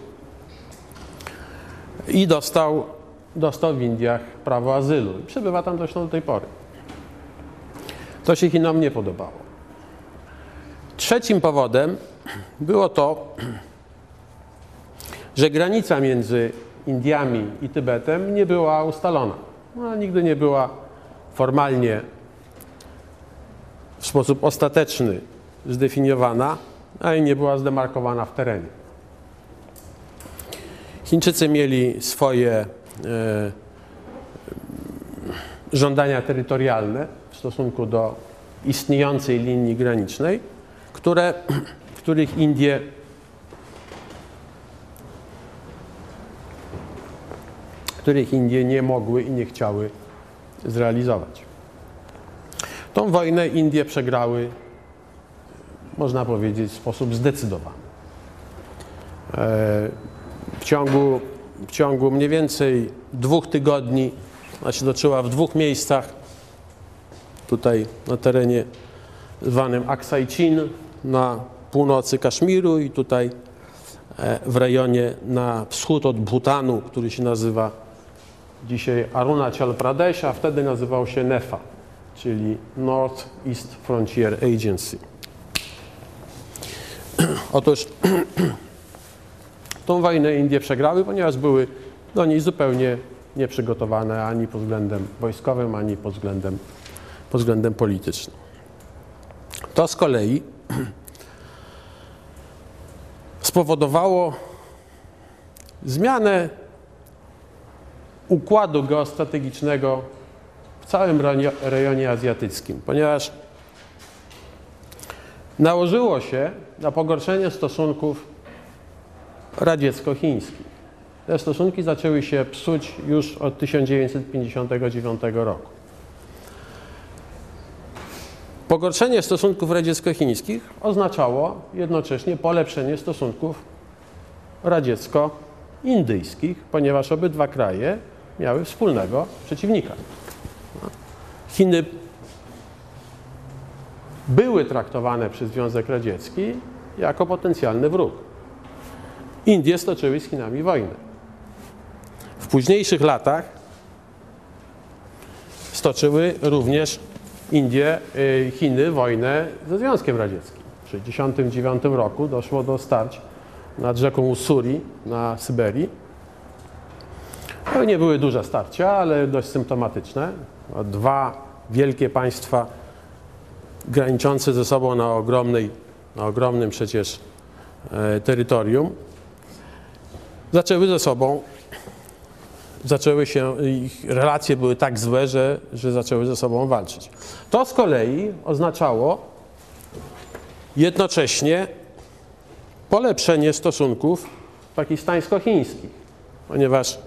I dostał, dostał w Indiach prawo azylu. I przebywa tam zresztą do tej pory. To się Chinom nie podobało. Trzecim powodem było to, że granica między Indiami i Tybetem nie była ustalona. No, nigdy nie była formalnie w sposób ostateczny zdefiniowana, a nie była zdemarkowana w terenie. Chińczycy mieli swoje żądania terytorialne w stosunku do istniejącej linii granicznej, które, których Indie których Indie nie mogły i nie chciały zrealizować. Tą wojnę Indie przegrały, można powiedzieć, w sposób zdecydowany. E, w ciągu, w ciągu mniej więcej dwóch tygodni, ona się toczyła w dwóch miejscach, tutaj na terenie zwanym Aksai Chin, na północy Kaszmiru i tutaj e, w rejonie na wschód od Bhutanu, który się nazywa dzisiaj Arunachal Pradesh, a wtedy nazywał się NEFA, czyli North East Frontier Agency. (clears throat) Otóż (clears throat) tą wojnę Indie przegrały, ponieważ były do niej zupełnie nieprzygotowane ani pod względem wojskowym, ani pod względem, pod względem politycznym. To z kolei (clears throat) spowodowało zmianę układu geostrategicznego w całym rejonie azjatyckim, ponieważ nałożyło się na pogorszenie stosunków radziecko-chińskich. Te stosunki zaczęły się psuć już od 1959 roku. Pogorszenie stosunków radziecko-chińskich oznaczało jednocześnie polepszenie stosunków radziecko-indyjskich, ponieważ obydwa kraje miały wspólnego przeciwnika. Chiny były traktowane przez Związek Radziecki jako potencjalny wróg. Indie stoczyły z Chinami wojnę. W późniejszych latach stoczyły również Indie, y, Chiny wojnę ze Związkiem Radzieckim. W 1969 roku doszło do starć nad rzeką Ussuri na Syberii. To nie były duże starcia, ale dość symptomatyczne. Dwa wielkie państwa graniczące ze sobą na, ogromnej, na ogromnym przecież e, terytorium zaczęły ze sobą, zaczęły się, ich relacje były tak złe, że, że zaczęły ze sobą walczyć. To z kolei oznaczało jednocześnie polepszenie stosunków pakistańsko-chińskich, ponieważ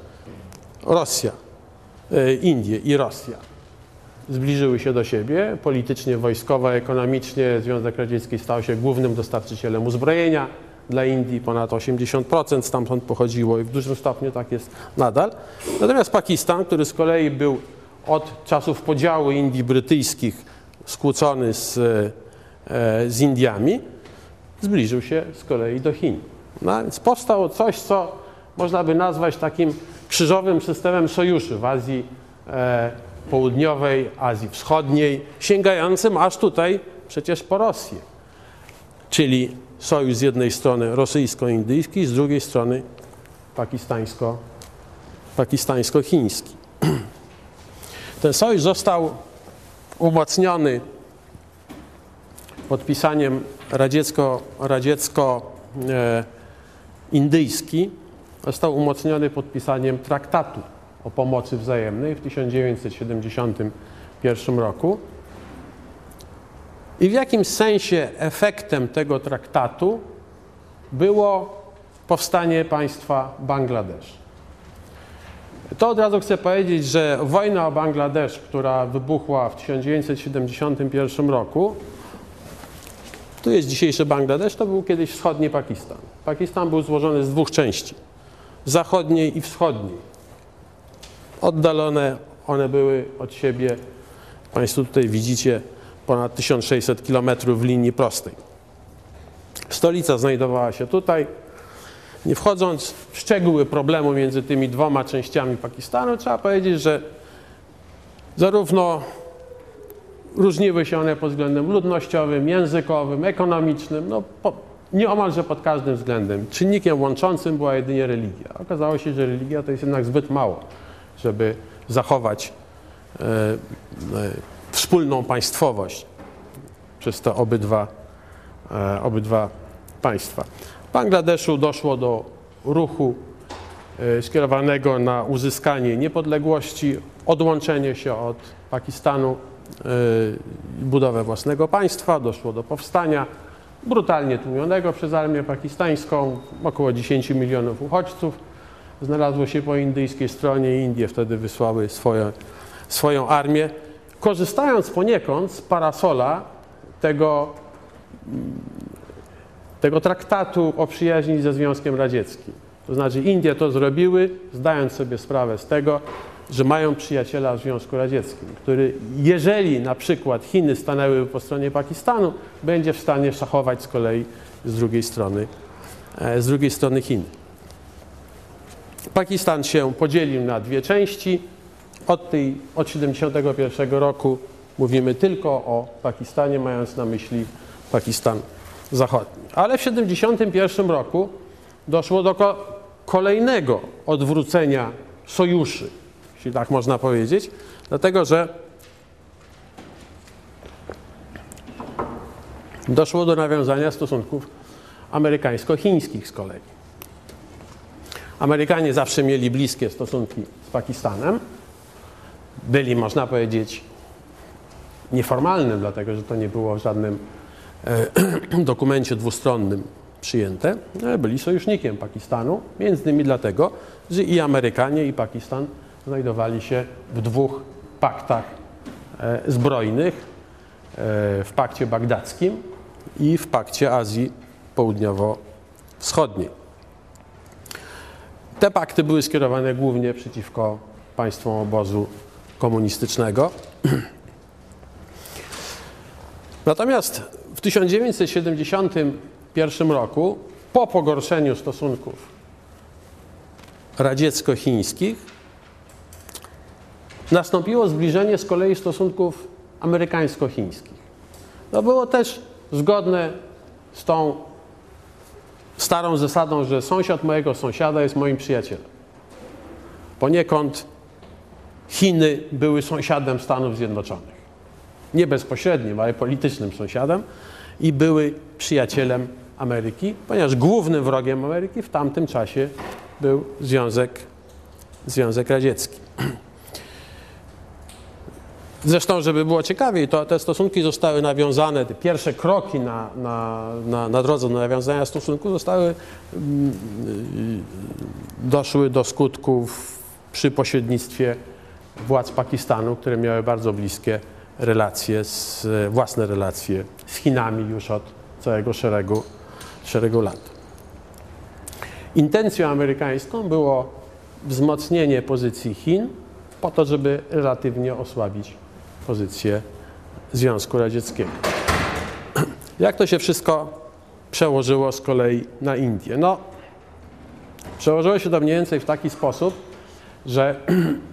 Rosja, e, Indie i Rosja zbliżyły się do siebie politycznie, wojskowo, ekonomicznie. Związek Radziecki stał się głównym dostarczycielem uzbrojenia dla Indii, ponad 80% stamtąd pochodziło i w dużym stopniu tak jest nadal. Natomiast Pakistan, który z kolei był od czasów podziału Indii brytyjskich skłócony z, e, z Indiami, zbliżył się z kolei do Chin. No, więc powstało coś, co można by nazwać takim krzyżowym systemem sojuszy w Azji e, Południowej, Azji Wschodniej, sięgającym aż tutaj przecież po Rosję. Czyli sojusz z jednej strony rosyjsko-indyjski, z drugiej strony pakistańsko, pakistańsko-chiński. (clears throat) Ten sojusz został umocniony podpisaniem radziecko-indyjski, radziecko, e, został umocniony podpisaniem traktatu o pomocy wzajemnej w 1971 roku. I w jakimś sensie efektem tego traktatu było powstanie państwa Bangladesz. To od razu chcę powiedzieć, że wojna o Bangladesz, która wybuchła w 1971 roku, tu jest dzisiejszy Bangladesz, to był kiedyś wschodni Pakistan. Pakistan był złożony z dwóch części, zachodniej i wschodniej. Oddalone one były od siebie, Państwo tutaj widzicie, ponad 1600 km w linii prostej. Stolica znajdowała się tutaj. Nie wchodząc w szczegóły problemu między tymi dwoma częściami Pakistanu, trzeba powiedzieć, że zarówno różniły się one pod względem ludnościowym, językowym, ekonomicznym, no po, nieomalże pod każdym względem. Czynnikiem łączącym była jedynie religia. Okazało się, że religia to jest jednak zbyt mało, żeby zachować e, e, wspólną państwowość przez te obydwa, e, obydwa państwa. W Bangladeszu doszło do ruchu e, skierowanego na uzyskanie niepodległości, odłączenie się od Pakistanu, e, budowę własnego państwa. Doszło do powstania brutalnie tłumionego przez armię pakistańską. Około 10 milionów uchodźców znalazło się po indyjskiej stronie. Indie wtedy wysłały swoje, swoją armię, korzystając poniekąd z parasola tego tego traktatu o przyjaźni ze Związkiem Radzieckim. To znaczy Indie to zrobiły, zdając sobie sprawę z tego, że mają przyjaciela w Związku Radzieckim, który jeżeli na przykład Chiny stanęły po stronie Pakistanu, będzie w stanie szachować z kolei z drugiej strony, e, z drugiej strony Chiny. Pakistan się podzielił na dwie części. Od, tej, od 1971 roku mówimy tylko o Pakistanie, mając na myśli Pakistan Zachodni. Ale w 1971 roku doszło do ko kolejnego odwrócenia sojuszy, jeśli tak można powiedzieć, dlatego że doszło do nawiązania stosunków amerykańsko-chińskich z kolei. Amerykanie zawsze mieli bliskie stosunki z Pakistanem. Byli, można powiedzieć, nieformalnym, dlatego że to nie było w żadnym E, (clears throat) dokumencie dwustronnym przyjęte, ale byli sojusznikiem Pakistanu, między innymi dlatego, że i Amerykanie, i Pakistan znajdowali się w dwóch paktach e, zbrojnych, e, w pakcie bagdackim i w pakcie Azji Południowo-Wschodniej. Te pakty były skierowane głównie przeciwko państwom obozu komunistycznego. Natomiast w 1971 roku, po pogorszeniu stosunków radziecko-chińskich, nastąpiło zbliżenie z kolei stosunków amerykańsko-chińskich. To było też zgodne z tą starą zasadą, że sąsiad mojego sąsiada jest moim przyjacielem. Poniekąd Chiny były sąsiadem Stanów Zjednoczonych nie bezpośrednim, ale politycznym sąsiadem i były przyjacielem Ameryki, ponieważ głównym wrogiem Ameryki w tamtym czasie był Związek, Związek Radziecki. Zresztą, żeby było ciekawiej, to te stosunki zostały nawiązane, te pierwsze kroki na, na, na, na drodze do nawiązania stosunku zostały, mm, doszły do skutków przy pośrednictwie władz Pakistanu, które miały bardzo bliskie relacje, z, własne relacje z Chinami już od całego szeregu, szeregu lat. Intencją amerykańską było wzmocnienie pozycji Chin po to, żeby relatywnie osłabić pozycję Związku Radzieckiego. Jak to się wszystko przełożyło z kolei na Indię? No, przełożyło się to mniej więcej w taki sposób, że (clears throat)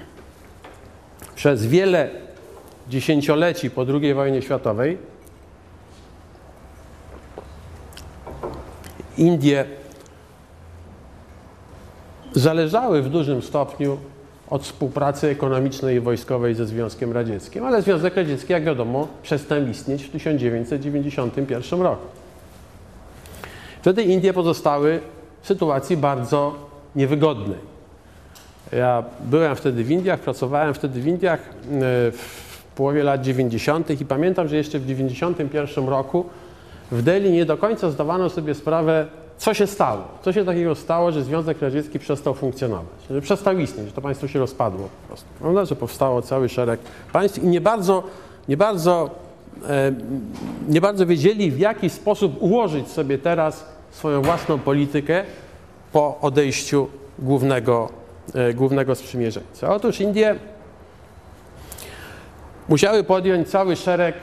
przez wiele dziesięcioleci po II wojnie światowej Indie zależały w dużym stopniu od współpracy ekonomicznej i wojskowej ze Związkiem Radzieckim, ale Związek Radziecki, jak wiadomo, przestał istnieć w 1991 roku. Wtedy Indie pozostały w sytuacji bardzo niewygodnej. Ja byłem wtedy w Indiach, pracowałem wtedy w Indiach e, w połowie lat 90. i pamiętam, że jeszcze w 91 roku w Delhi nie do końca zdawano sobie sprawę, co się stało. Co się takiego stało, że Związek Radziecki przestał funkcjonować, że przestał istnieć, że to państwo się rozpadło po prostu. Prawda? Że powstało cały szereg państw i nie bardzo, nie bardzo, e, nie bardzo wiedzieli, w jaki sposób ułożyć sobie teraz swoją własną politykę po odejściu głównego, głównego sprzymierzeńca. Otóż Indie musiały podjąć cały szereg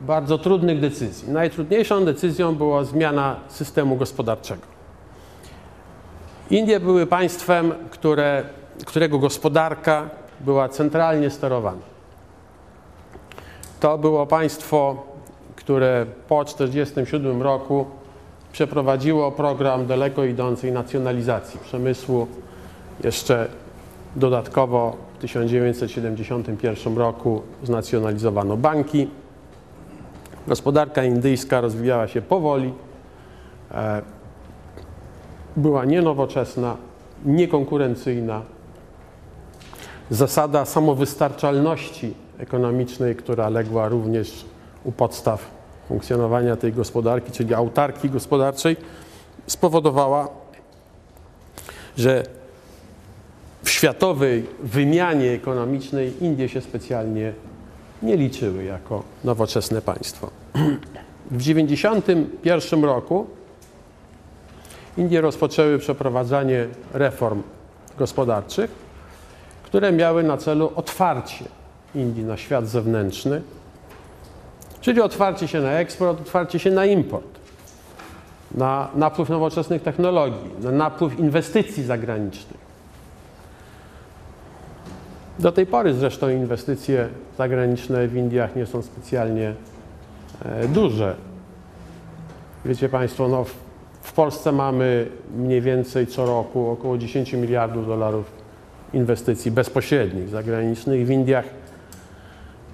bardzo trudnych decyzji. Najtrudniejszą decyzją była zmiana systemu gospodarczego. Indie były państwem, które, którego gospodarka była centralnie sterowana. To było państwo, które po 1947 roku przeprowadziło program daleko idącej nacjonalizacji przemysłu. Jeszcze dodatkowo w 1971 roku znacjonalizowano banki. Gospodarka indyjska rozwijała się powoli, e, była nienowoczesna, niekonkurencyjna. Zasada samowystarczalności ekonomicznej, która legła również u podstaw funkcjonowania tej gospodarki, czyli autarki gospodarczej, spowodowała, że światowej wymianie ekonomicznej Indie się specjalnie nie liczyły jako nowoczesne państwo. W 1991 roku Indie rozpoczęły przeprowadzanie reform gospodarczych, które miały na celu otwarcie Indii na świat zewnętrzny, czyli otwarcie się na eksport, otwarcie się na import, na napływ nowoczesnych technologii, na napływ inwestycji zagranicznych. Do tej pory zresztą inwestycje zagraniczne w Indiach nie są specjalnie e, duże. Wiecie Państwo, no w Polsce mamy mniej więcej co roku około 10 miliardów dolarów inwestycji bezpośrednich zagranicznych. W Indiach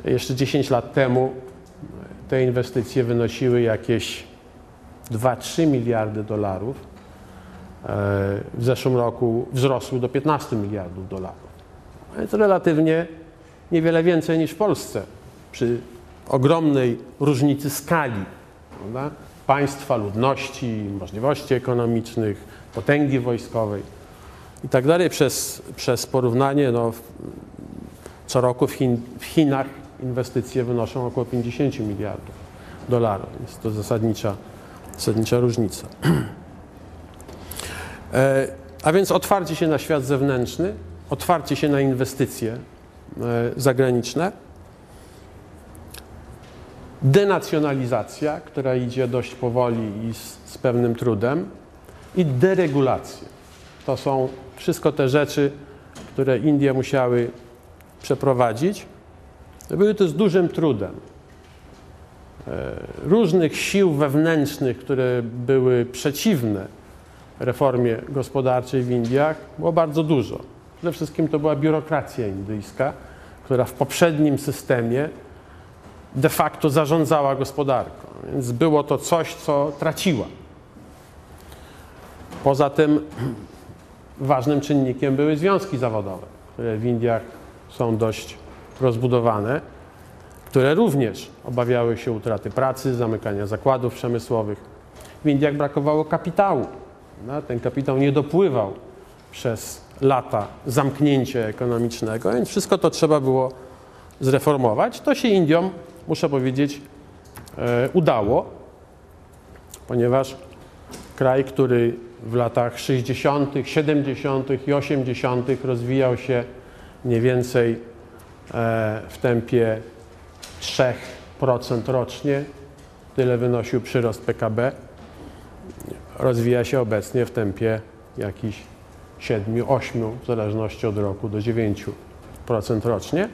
jeszcze 10 lat temu te inwestycje wynosiły jakieś 2-3 miliardy dolarów. E, w zeszłym roku wzrosły do 15 miliardów dolarów. Więc relatywnie niewiele więcej niż w Polsce przy ogromnej różnicy skali prawda? państwa, ludności, możliwości ekonomicznych, potęgi wojskowej i tak dalej. Przez, przez porównanie no, co roku w, Chin, w Chinach inwestycje wynoszą około 50 miliardów dolarów. Jest to zasadnicza, zasadnicza różnica. (clears throat) E, a więc otwarcie się na świat zewnętrzny otwarcie się na inwestycje e, zagraniczne, denacjonalizacja, która idzie dość powoli i z, z pewnym trudem, i deregulacja. To są wszystko te rzeczy, które Indie musiały przeprowadzić. Były to z dużym trudem. E, różnych sił wewnętrznych, które były przeciwne reformie gospodarczej w Indiach, było bardzo dużo. Przede wszystkim to była biurokracja indyjska, która w poprzednim systemie de facto zarządzała gospodarką, więc było to coś, co traciła. Poza tym (clears throat) ważnym czynnikiem były związki zawodowe, które w Indiach są dość rozbudowane, które również obawiały się utraty pracy, zamykania zakładów przemysłowych. W Indiach brakowało kapitału. Ten kapitał nie dopływał przez lata zamknięcia ekonomicznego, więc wszystko to trzeba było zreformować. To się Indiom, muszę powiedzieć, e, udało, ponieważ kraj, który w latach 60., 70. i 80. rozwijał się mniej więcej e, w tempie 3% rocznie, tyle wynosił przyrost PKB, rozwija się obecnie w tempie jakichś 7, 8, w zależności od roku, do 9% rocznie.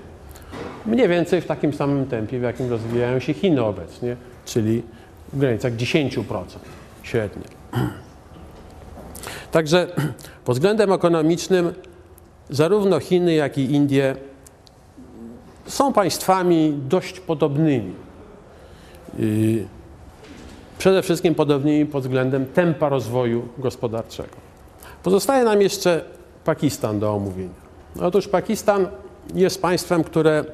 Mniej więcej w takim samym tempie, w jakim rozwijają się Chiny obecnie, czyli w granicach 10% średnio. Także pod względem ekonomicznym zarówno Chiny, jak i Indie są państwami dość podobnymi. Przede wszystkim podobnymi pod względem tempa rozwoju gospodarczego. Pozostaje nam jeszcze Pakistan do omówienia. Otóż Pakistan jest państwem, które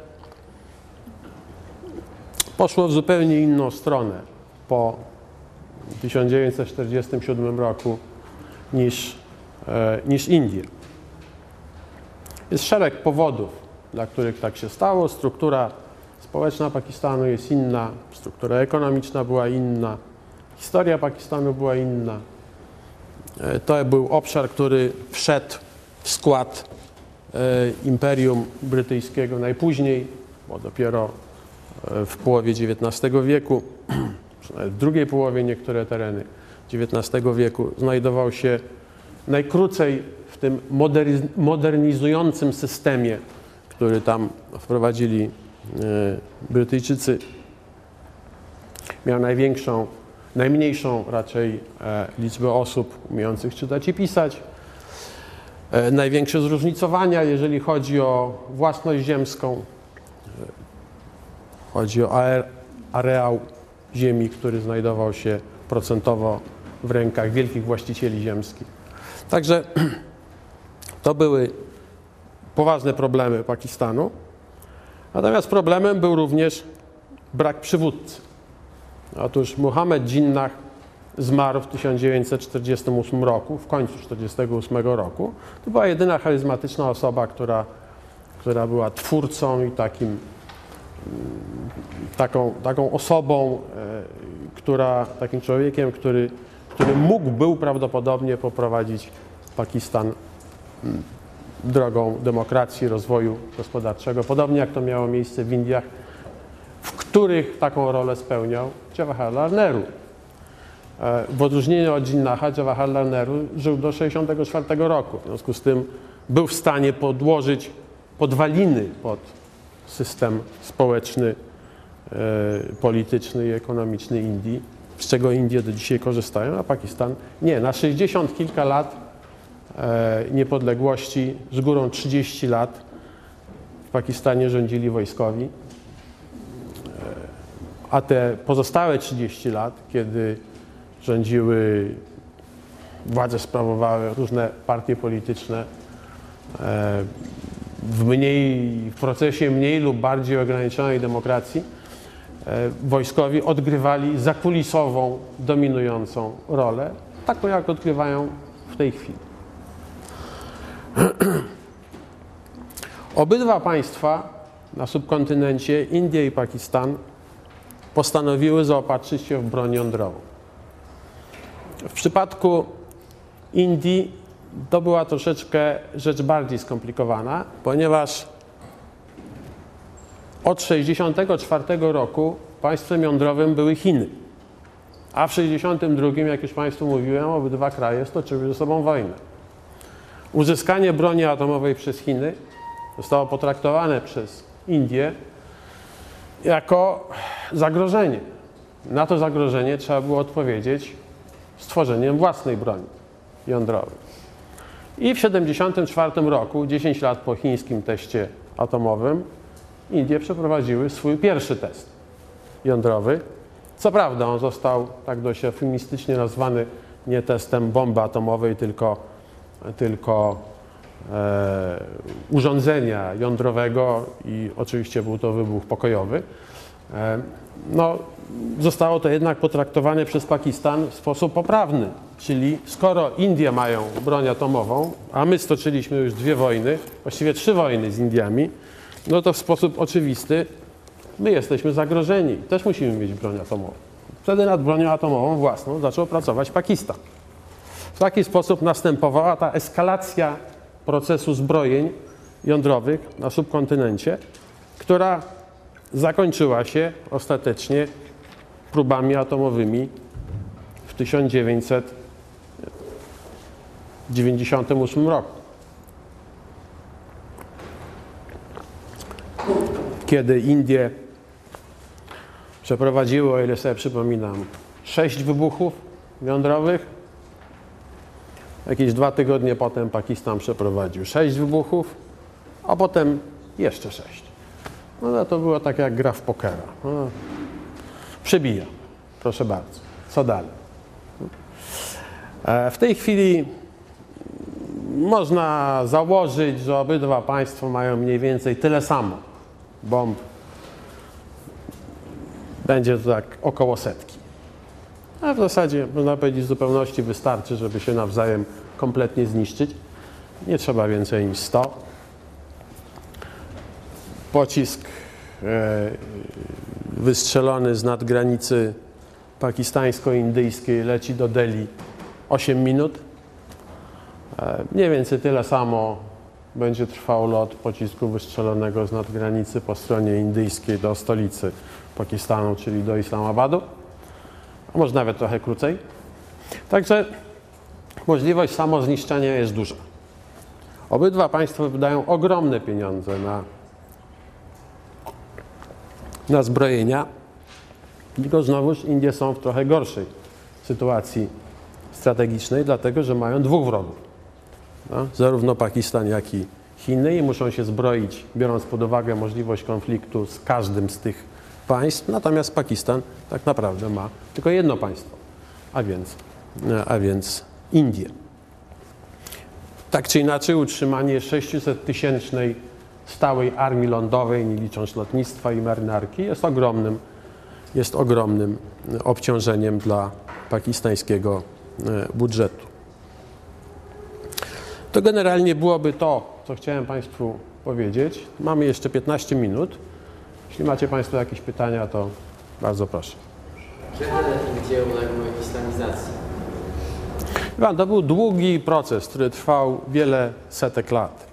poszło w zupełnie inną stronę po 1947 roku niż, e, niż Indie. Jest szereg powodów, dla których tak się stało. Struktura społeczna Pakistanu jest inna, struktura ekonomiczna była inna, historia Pakistanu była inna. E, to był obszar, który wszedł w skład e, Imperium Brytyjskiego najpóźniej, bo dopiero e, w połowie XIX wieku, (clears throat) w drugiej połowie niektóre tereny XIX wieku znajdował się najkrócej w tym modernizującym systemie, który tam wprowadzili Brytyjczycy. Miał największą najmniejszą raczej e, liczbę osób umiejących czytać i pisać, e, największe zróżnicowania, jeżeli chodzi o własność ziemską. E, chodzi o areał ziemi, który znajdował się procentowo w rękach wielkich właścicieli ziemskich. Także (clears throat) to były poważne problemy Pakistanu. Natomiast problemem był również brak przywódcy. Otóż Muhammad Jinnah zmarł w 1948 roku, w końcu 1948 roku. To była jedyna charyzmatyczna osoba, która, która była twórcą i takim, taką, taką osobą, e, która, takim człowiekiem, który, który mógł był prawdopodobnie poprowadzić Pakistan mm, drogą demokracji, rozwoju gospodarczego, podobnie jak to miało miejsce w Indiach w których taką rolę spełniał Jawaharlal Nehru. E, w odróżnieniu od Jinnaha, Jawaharlal Nehru żył do 1964 roku. W związku z tym był w stanie podłożyć podwaliny pod system społeczny, e, polityczny i ekonomiczny Indii, z czego Indie do dzisiaj korzystają, a Pakistan nie. Na 60 kilka lat e, niepodległości, z górą 30 lat w Pakistanie rządzili wojskowi a te pozostałe 30 lat, kiedy rządziły, władze sprawowały różne partie polityczne, e, w, mniej, w procesie mniej lub bardziej ograniczonej demokracji, e, wojskowi odgrywali zakulisową, dominującą rolę, taką jak odgrywają w tej chwili. (clears throat) Obydwa państwa na subkontynencie, Indie i Pakistan, postanowiły zaopatrzyć się w broń jądrową. W przypadku Indii to była troszeczkę rzecz bardziej skomplikowana, ponieważ od 1964 roku państwem jądrowym były Chiny. A w 1962, jak już Państwu mówiłem, obydwa kraje stoczyły ze sobą wojnę. Uzyskanie broni atomowej przez Chiny zostało potraktowane przez Indię jako zagrożenie. Na to zagrożenie trzeba było odpowiedzieć stworzeniem własnej broni jądrowej. I w 1974 roku, 10 lat po chińskim teście atomowym, Indie przeprowadziły swój pierwszy test jądrowy. Co prawda on został tak dość eufemistycznie nazwany nie testem bomby atomowej, tylko, tylko urządzenia jądrowego i oczywiście był to wybuch pokojowy. E, no, zostało to jednak potraktowane przez Pakistan w sposób poprawny. Czyli skoro Indie mają broń atomową, a my stoczyliśmy już dwie wojny, właściwie trzy wojny z Indiami, no to w sposób oczywisty my jesteśmy zagrożeni. Też musimy mieć broń atomową. Wtedy nad bronią atomową własną zaczął pracować Pakistan. W taki sposób następowała ta eskalacja procesu zbrojeń jądrowych na subkontynencie, która zakończyła się ostatecznie próbami atomowymi w 1998 roku. Kiedy Indie przeprowadziły, o ile sobie przypominam, sześć wybuchów jądrowych, jakieś dwa tygodnie potem Pakistan przeprowadził sześć wybuchów, a potem jeszcze sześć. No to było tak jak gra w pokera. No, przebija. Proszę bardzo. Co dalej? E, w tej chwili można założyć, że obydwa państwa mają mniej więcej tyle samo bomb. Będzie to tak około setki. A w zasadzie, można powiedzieć, w zupełności wystarczy, żeby się nawzajem kompletnie zniszczyć. Nie trzeba więcej niż 100. Pocisk e, wystrzelony z nadgranicy pakistańsko-indyjskiej leci do Delhi 8 minut. E, mniej więcej tyle samo będzie trwał lot pocisku wystrzelonego z nadgranicy po stronie indyjskiej do stolicy Pakistanu, czyli do Islamabadu, a może nawet trochę krócej. Także możliwość samozniszczenia jest duża. Obydwa państwa wydają ogromne pieniądze na, na zbrojenia, tylko znowuż Indie są w trochę gorszej sytuacji strategicznej, dlatego że mają dwóch wrogów. No, zarówno Pakistan, jak i Chiny i muszą się zbroić, biorąc pod uwagę możliwość konfliktu z każdym z tych państw. Natomiast Pakistan tak naprawdę ma tylko jedno państwo, a więc, a więc Indie. Tak czy inaczej, utrzymanie 600-tysięcznej stałej armii lądowej, nie licząc lotnictwa i marynarki, jest ogromnym, jest ogromnym obciążeniem dla pakistańskiego e, budżetu. To generalnie byłoby to, co chciałem Państwu powiedzieć. Mamy jeszcze 15 minut. Jeśli macie Państwo jakieś pytania, to bardzo proszę. Kiedy Indie uległy islamizacji? Pan, to był długi proces, który trwał wiele setek lat.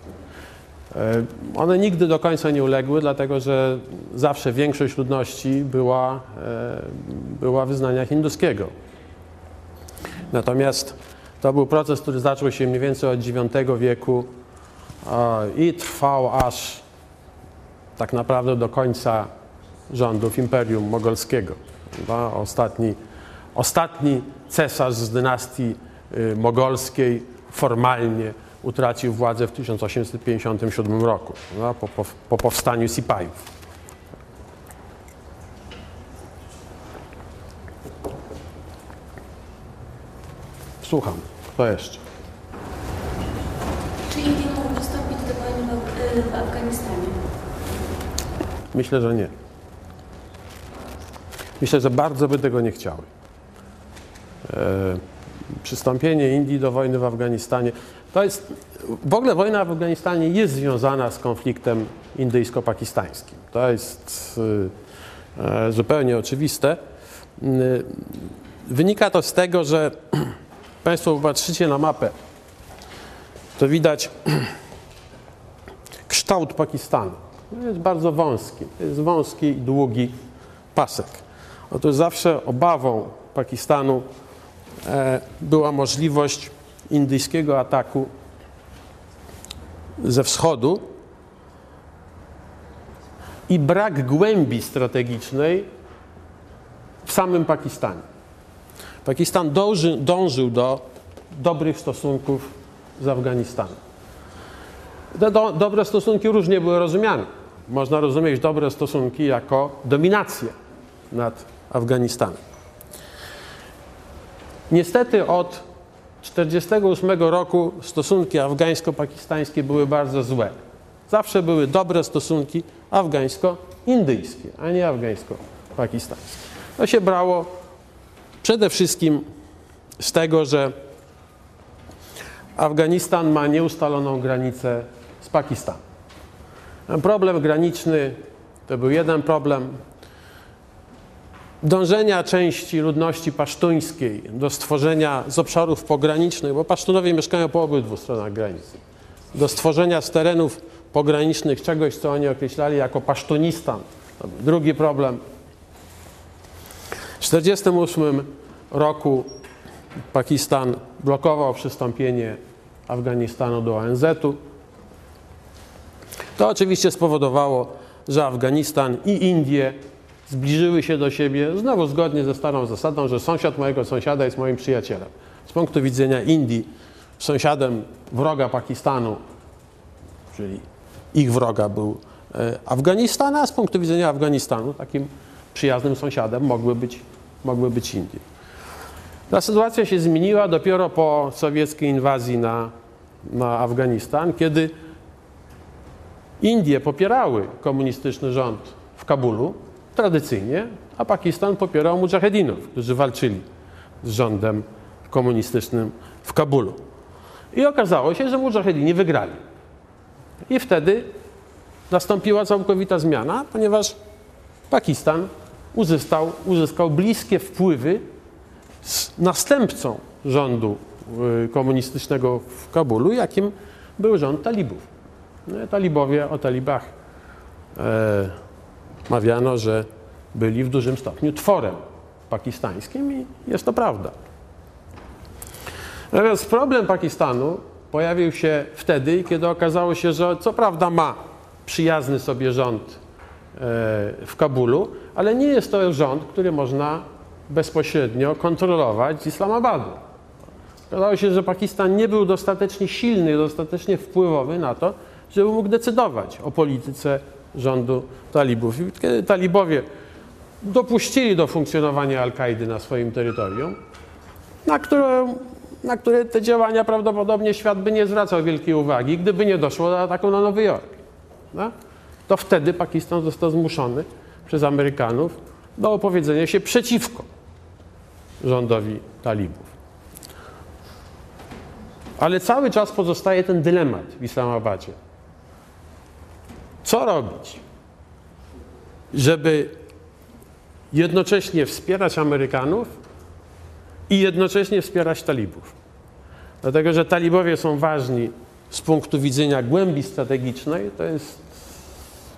E, one nigdy do końca nie uległy, dlatego że zawsze większość ludności była, e, była wyznania hinduskiego. Natomiast to był proces, który zaczął się mniej więcej od IX wieku i trwał aż tak naprawdę do końca rządów Imperium Mogolskiego. Ostatni, ostatni cesarz z dynastii y, mogolskiej formalnie utracił władzę w 1857 roku po, po, po powstaniu Sipajów. Słucham. Kto jeszcze? Czy Indie mogą wystąpić do wojny w, w Afganistanie? Myślę, że nie. Myślę, że bardzo by tego nie chciały. E, przystąpienie Indii do wojny w Afganistanie to jest. W ogóle wojna w Afganistanie jest związana z konfliktem indyjsko-pakistańskim. To jest e, zupełnie oczywiste. E, wynika to z tego, że (clears throat) Państwo popatrzycie na mapę, to widać (clears throat) kształt Pakistanu. Jest bardzo wąski, jest wąski i długi pasek. Otóż zawsze obawą Pakistanu e, była możliwość indyjskiego ataku ze wschodu i brak głębi strategicznej w samym Pakistanie. Pakistan dąży, dążył do dobrych stosunków z Afganistanem. Te do, dobre stosunki różnie były rozumiane. Można rozumieć dobre stosunki jako dominację nad Afganistanem. Niestety od 1948 roku stosunki afgańsko-pakistańskie były bardzo złe. Zawsze były dobre stosunki afgańsko-indyjskie, a nie afgańsko-pakistańskie. To się brało przede wszystkim z tego, że Afganistan ma nieustaloną granicę z Pakistanem. Problem graniczny to był jeden problem. Dążenia części ludności pasztuńskiej do stworzenia z obszarów pogranicznych, bo Pasztunowie mieszkają po obydwu stronach granicy, do stworzenia z terenów pogranicznych czegoś, co oni określali jako Pasztunistan. Drugi problem. W 1948 roku Pakistan blokował przystąpienie Afganistanu do ONZ-u. To oczywiście spowodowało, że Afganistan i Indie zbliżyły się do siebie, znowu zgodnie ze starą zasadą, że sąsiad mojego sąsiada jest moim przyjacielem. Z punktu widzenia Indii, sąsiadem wroga Pakistanu, czyli ich wroga był e, Afganistan, a z punktu widzenia Afganistanu takim przyjaznym sąsiadem mogły być, mogły być Indie. Ta sytuacja się zmieniła dopiero po sowieckiej inwazji na na Afganistan, kiedy Indie popierały komunistyczny rząd w Kabulu tradycyjnie, a Pakistan popierał mujahedinów, którzy walczyli z rządem komunistycznym w Kabulu. I okazało się, że mujahedini wygrali. I wtedy nastąpiła całkowita zmiana, ponieważ Pakistan uzyskał, uzyskał bliskie wpływy z następcą rządu y, komunistycznego w Kabulu, jakim był rząd talibów. No, talibowie o talibach e, mawiano, że byli w dużym stopniu tworem pakistańskim i jest to prawda. Natomiast problem Pakistanu pojawił się wtedy, kiedy okazało się, że co prawda ma przyjazny sobie rząd e, w Kabulu, ale nie jest to rząd, który można bezpośrednio kontrolować z Islamabadu. Okazało się, że Pakistan nie był dostatecznie silny, dostatecznie wpływowy na to, żeby mógł decydować o polityce rządu talibów. I kiedy talibowie dopuścili do funkcjonowania Al-Kaidy na swoim terytorium, na które, na które te działania prawdopodobnie świat by nie zwracał wielkiej uwagi, gdyby nie doszło do ataku na Nowy Jork. No? To wtedy Pakistan został zmuszony przez Amerykanów do opowiedzenia się przeciwko rządowi talibów. Ale cały czas pozostaje ten dylemat w Islamabadzie. Co robić, żeby jednocześnie wspierać Amerykanów i jednocześnie wspierać talibów? Dlatego, że talibowie są ważni z punktu widzenia głębi strategicznej, to jest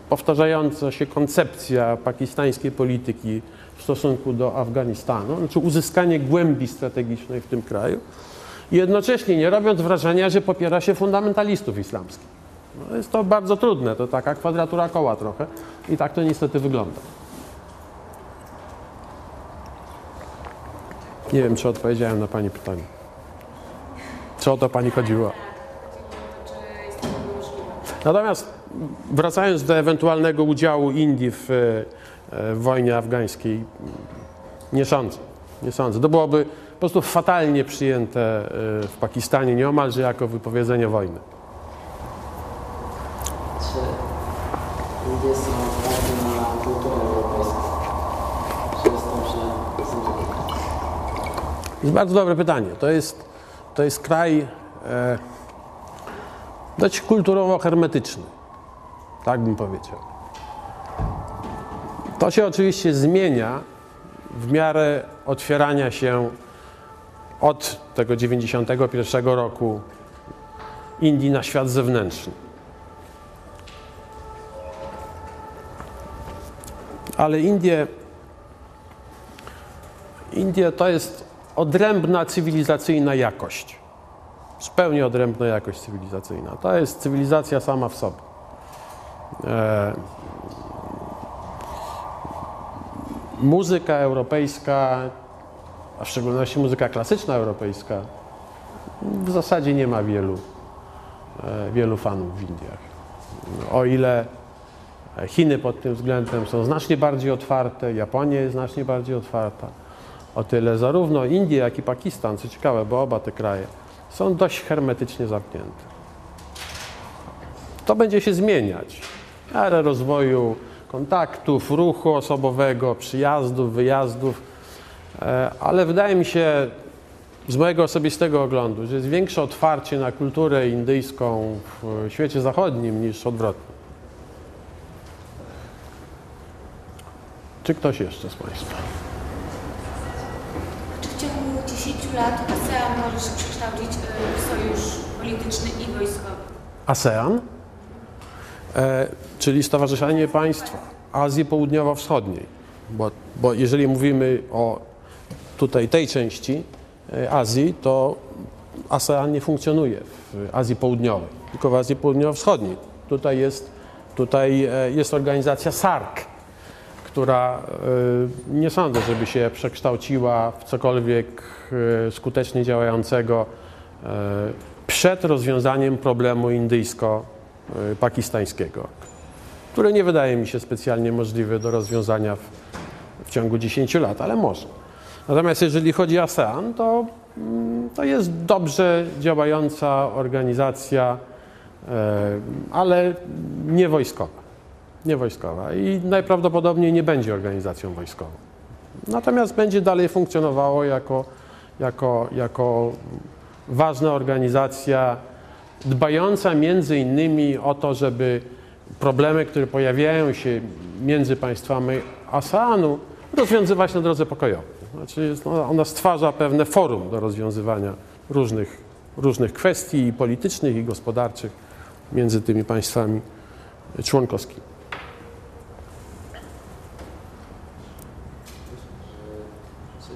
powtarzająca się koncepcja pakistańskiej polityki w stosunku do Afganistanu, znaczy uzyskanie głębi strategicznej w tym kraju, jednocześnie nie robiąc wrażenia, że popiera się fundamentalistów islamskich. No jest to bardzo trudne, to taka kwadratura koła trochę i tak to niestety wygląda. Nie wiem, czy odpowiedziałem na Pani pytanie. Czy o to Pani chodziło? Natomiast wracając do ewentualnego udziału Indii w, e, w wojnie afgańskiej, nie sądzę. Nie sądzę. To byłoby po prostu fatalnie przyjęte e, w Pakistanie nieomalże jako wypowiedzenie wojny. Czy ludzie są otwarci na kulturę europejską? Jest to źle zrozumiane? To jest bardzo dobre pytanie. To jest, to jest kraj e, dość kulturowo hermetyczny. Tak bym powiedział. To się oczywiście zmienia w miarę otwierania się od tego 91 roku Indii na świat zewnętrzny. Ale Indie, Indie to jest odrębna cywilizacyjna jakość. Zupełnie odrębna jakość cywilizacyjna. To jest cywilizacja sama w sobie. E, muzyka europejska, a w szczególności muzyka klasyczna europejska, w zasadzie nie ma wielu, e, wielu fanów w Indiach. O ile Chiny pod tym względem są znacznie bardziej otwarte, Japonia jest znacznie bardziej otwarta, o tyle zarówno Indie, jak i Pakistan, co ciekawe, bo oba te kraje są dość hermetycznie zamknięte. To będzie się zmieniać. miarę rozwoju kontaktów, ruchu osobowego, przyjazdów, wyjazdów, E, ale wydaje mi się z mojego osobistego oglądu, że jest większe otwarcie na kulturę indyjską w świecie zachodnim niż odwrotnie. Czy ktoś jeszcze z Państwa? Czy w ciągu 10 lat ASEAN może się przekształcić y, w sojusz polityczny i wojskowy? ASEAN, e, czyli Stowarzyszenie Państw Azji Południowo-Wschodniej. Bo, bo jeżeli mówimy o tutaj tej części e, Azji, to ASEAN nie funkcjonuje w Azji Południowej, tylko w Azji Południowo-Wschodniej. Tutaj jest, tutaj e, jest organizacja SARC, która e, nie sądzę, żeby się przekształciła w cokolwiek e, skutecznie działającego e, przed rozwiązaniem problemu indyjsko-pakistańskiego, które nie wydaje mi się specjalnie możliwe do rozwiązania w, w ciągu 10 lat, ale może. Natomiast jeżeli chodzi o ASEAN, to mm, to jest dobrze działająca organizacja, e, ale nie wojskowa. Nie wojskowa i najprawdopodobniej nie będzie organizacją wojskową. Natomiast będzie dalej funkcjonowało jako, jako, jako ważna organizacja dbająca między innymi o to, żeby problemy, które pojawiają się między państwami ASEANu, rozwiązywać na drodze pokojowej. Znaczy jest, ona, ona stwarza pewne forum do rozwiązywania różnych, różnych kwestii politycznych i gospodarczych między tymi państwami członkowskimi. Czy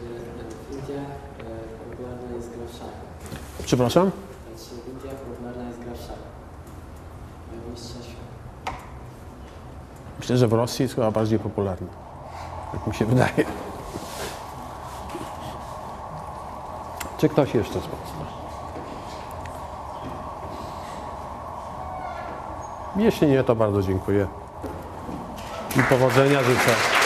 w Indiach e, popularna jest gra w szachy? Przepraszam? Myślę, że w Rosji jest chyba bardziej popularna. Tak mi się wydaje. Czy ktoś jeszcze Państwa? Jeśli nie, to bardzo dziękuję. I powodzenia życzę.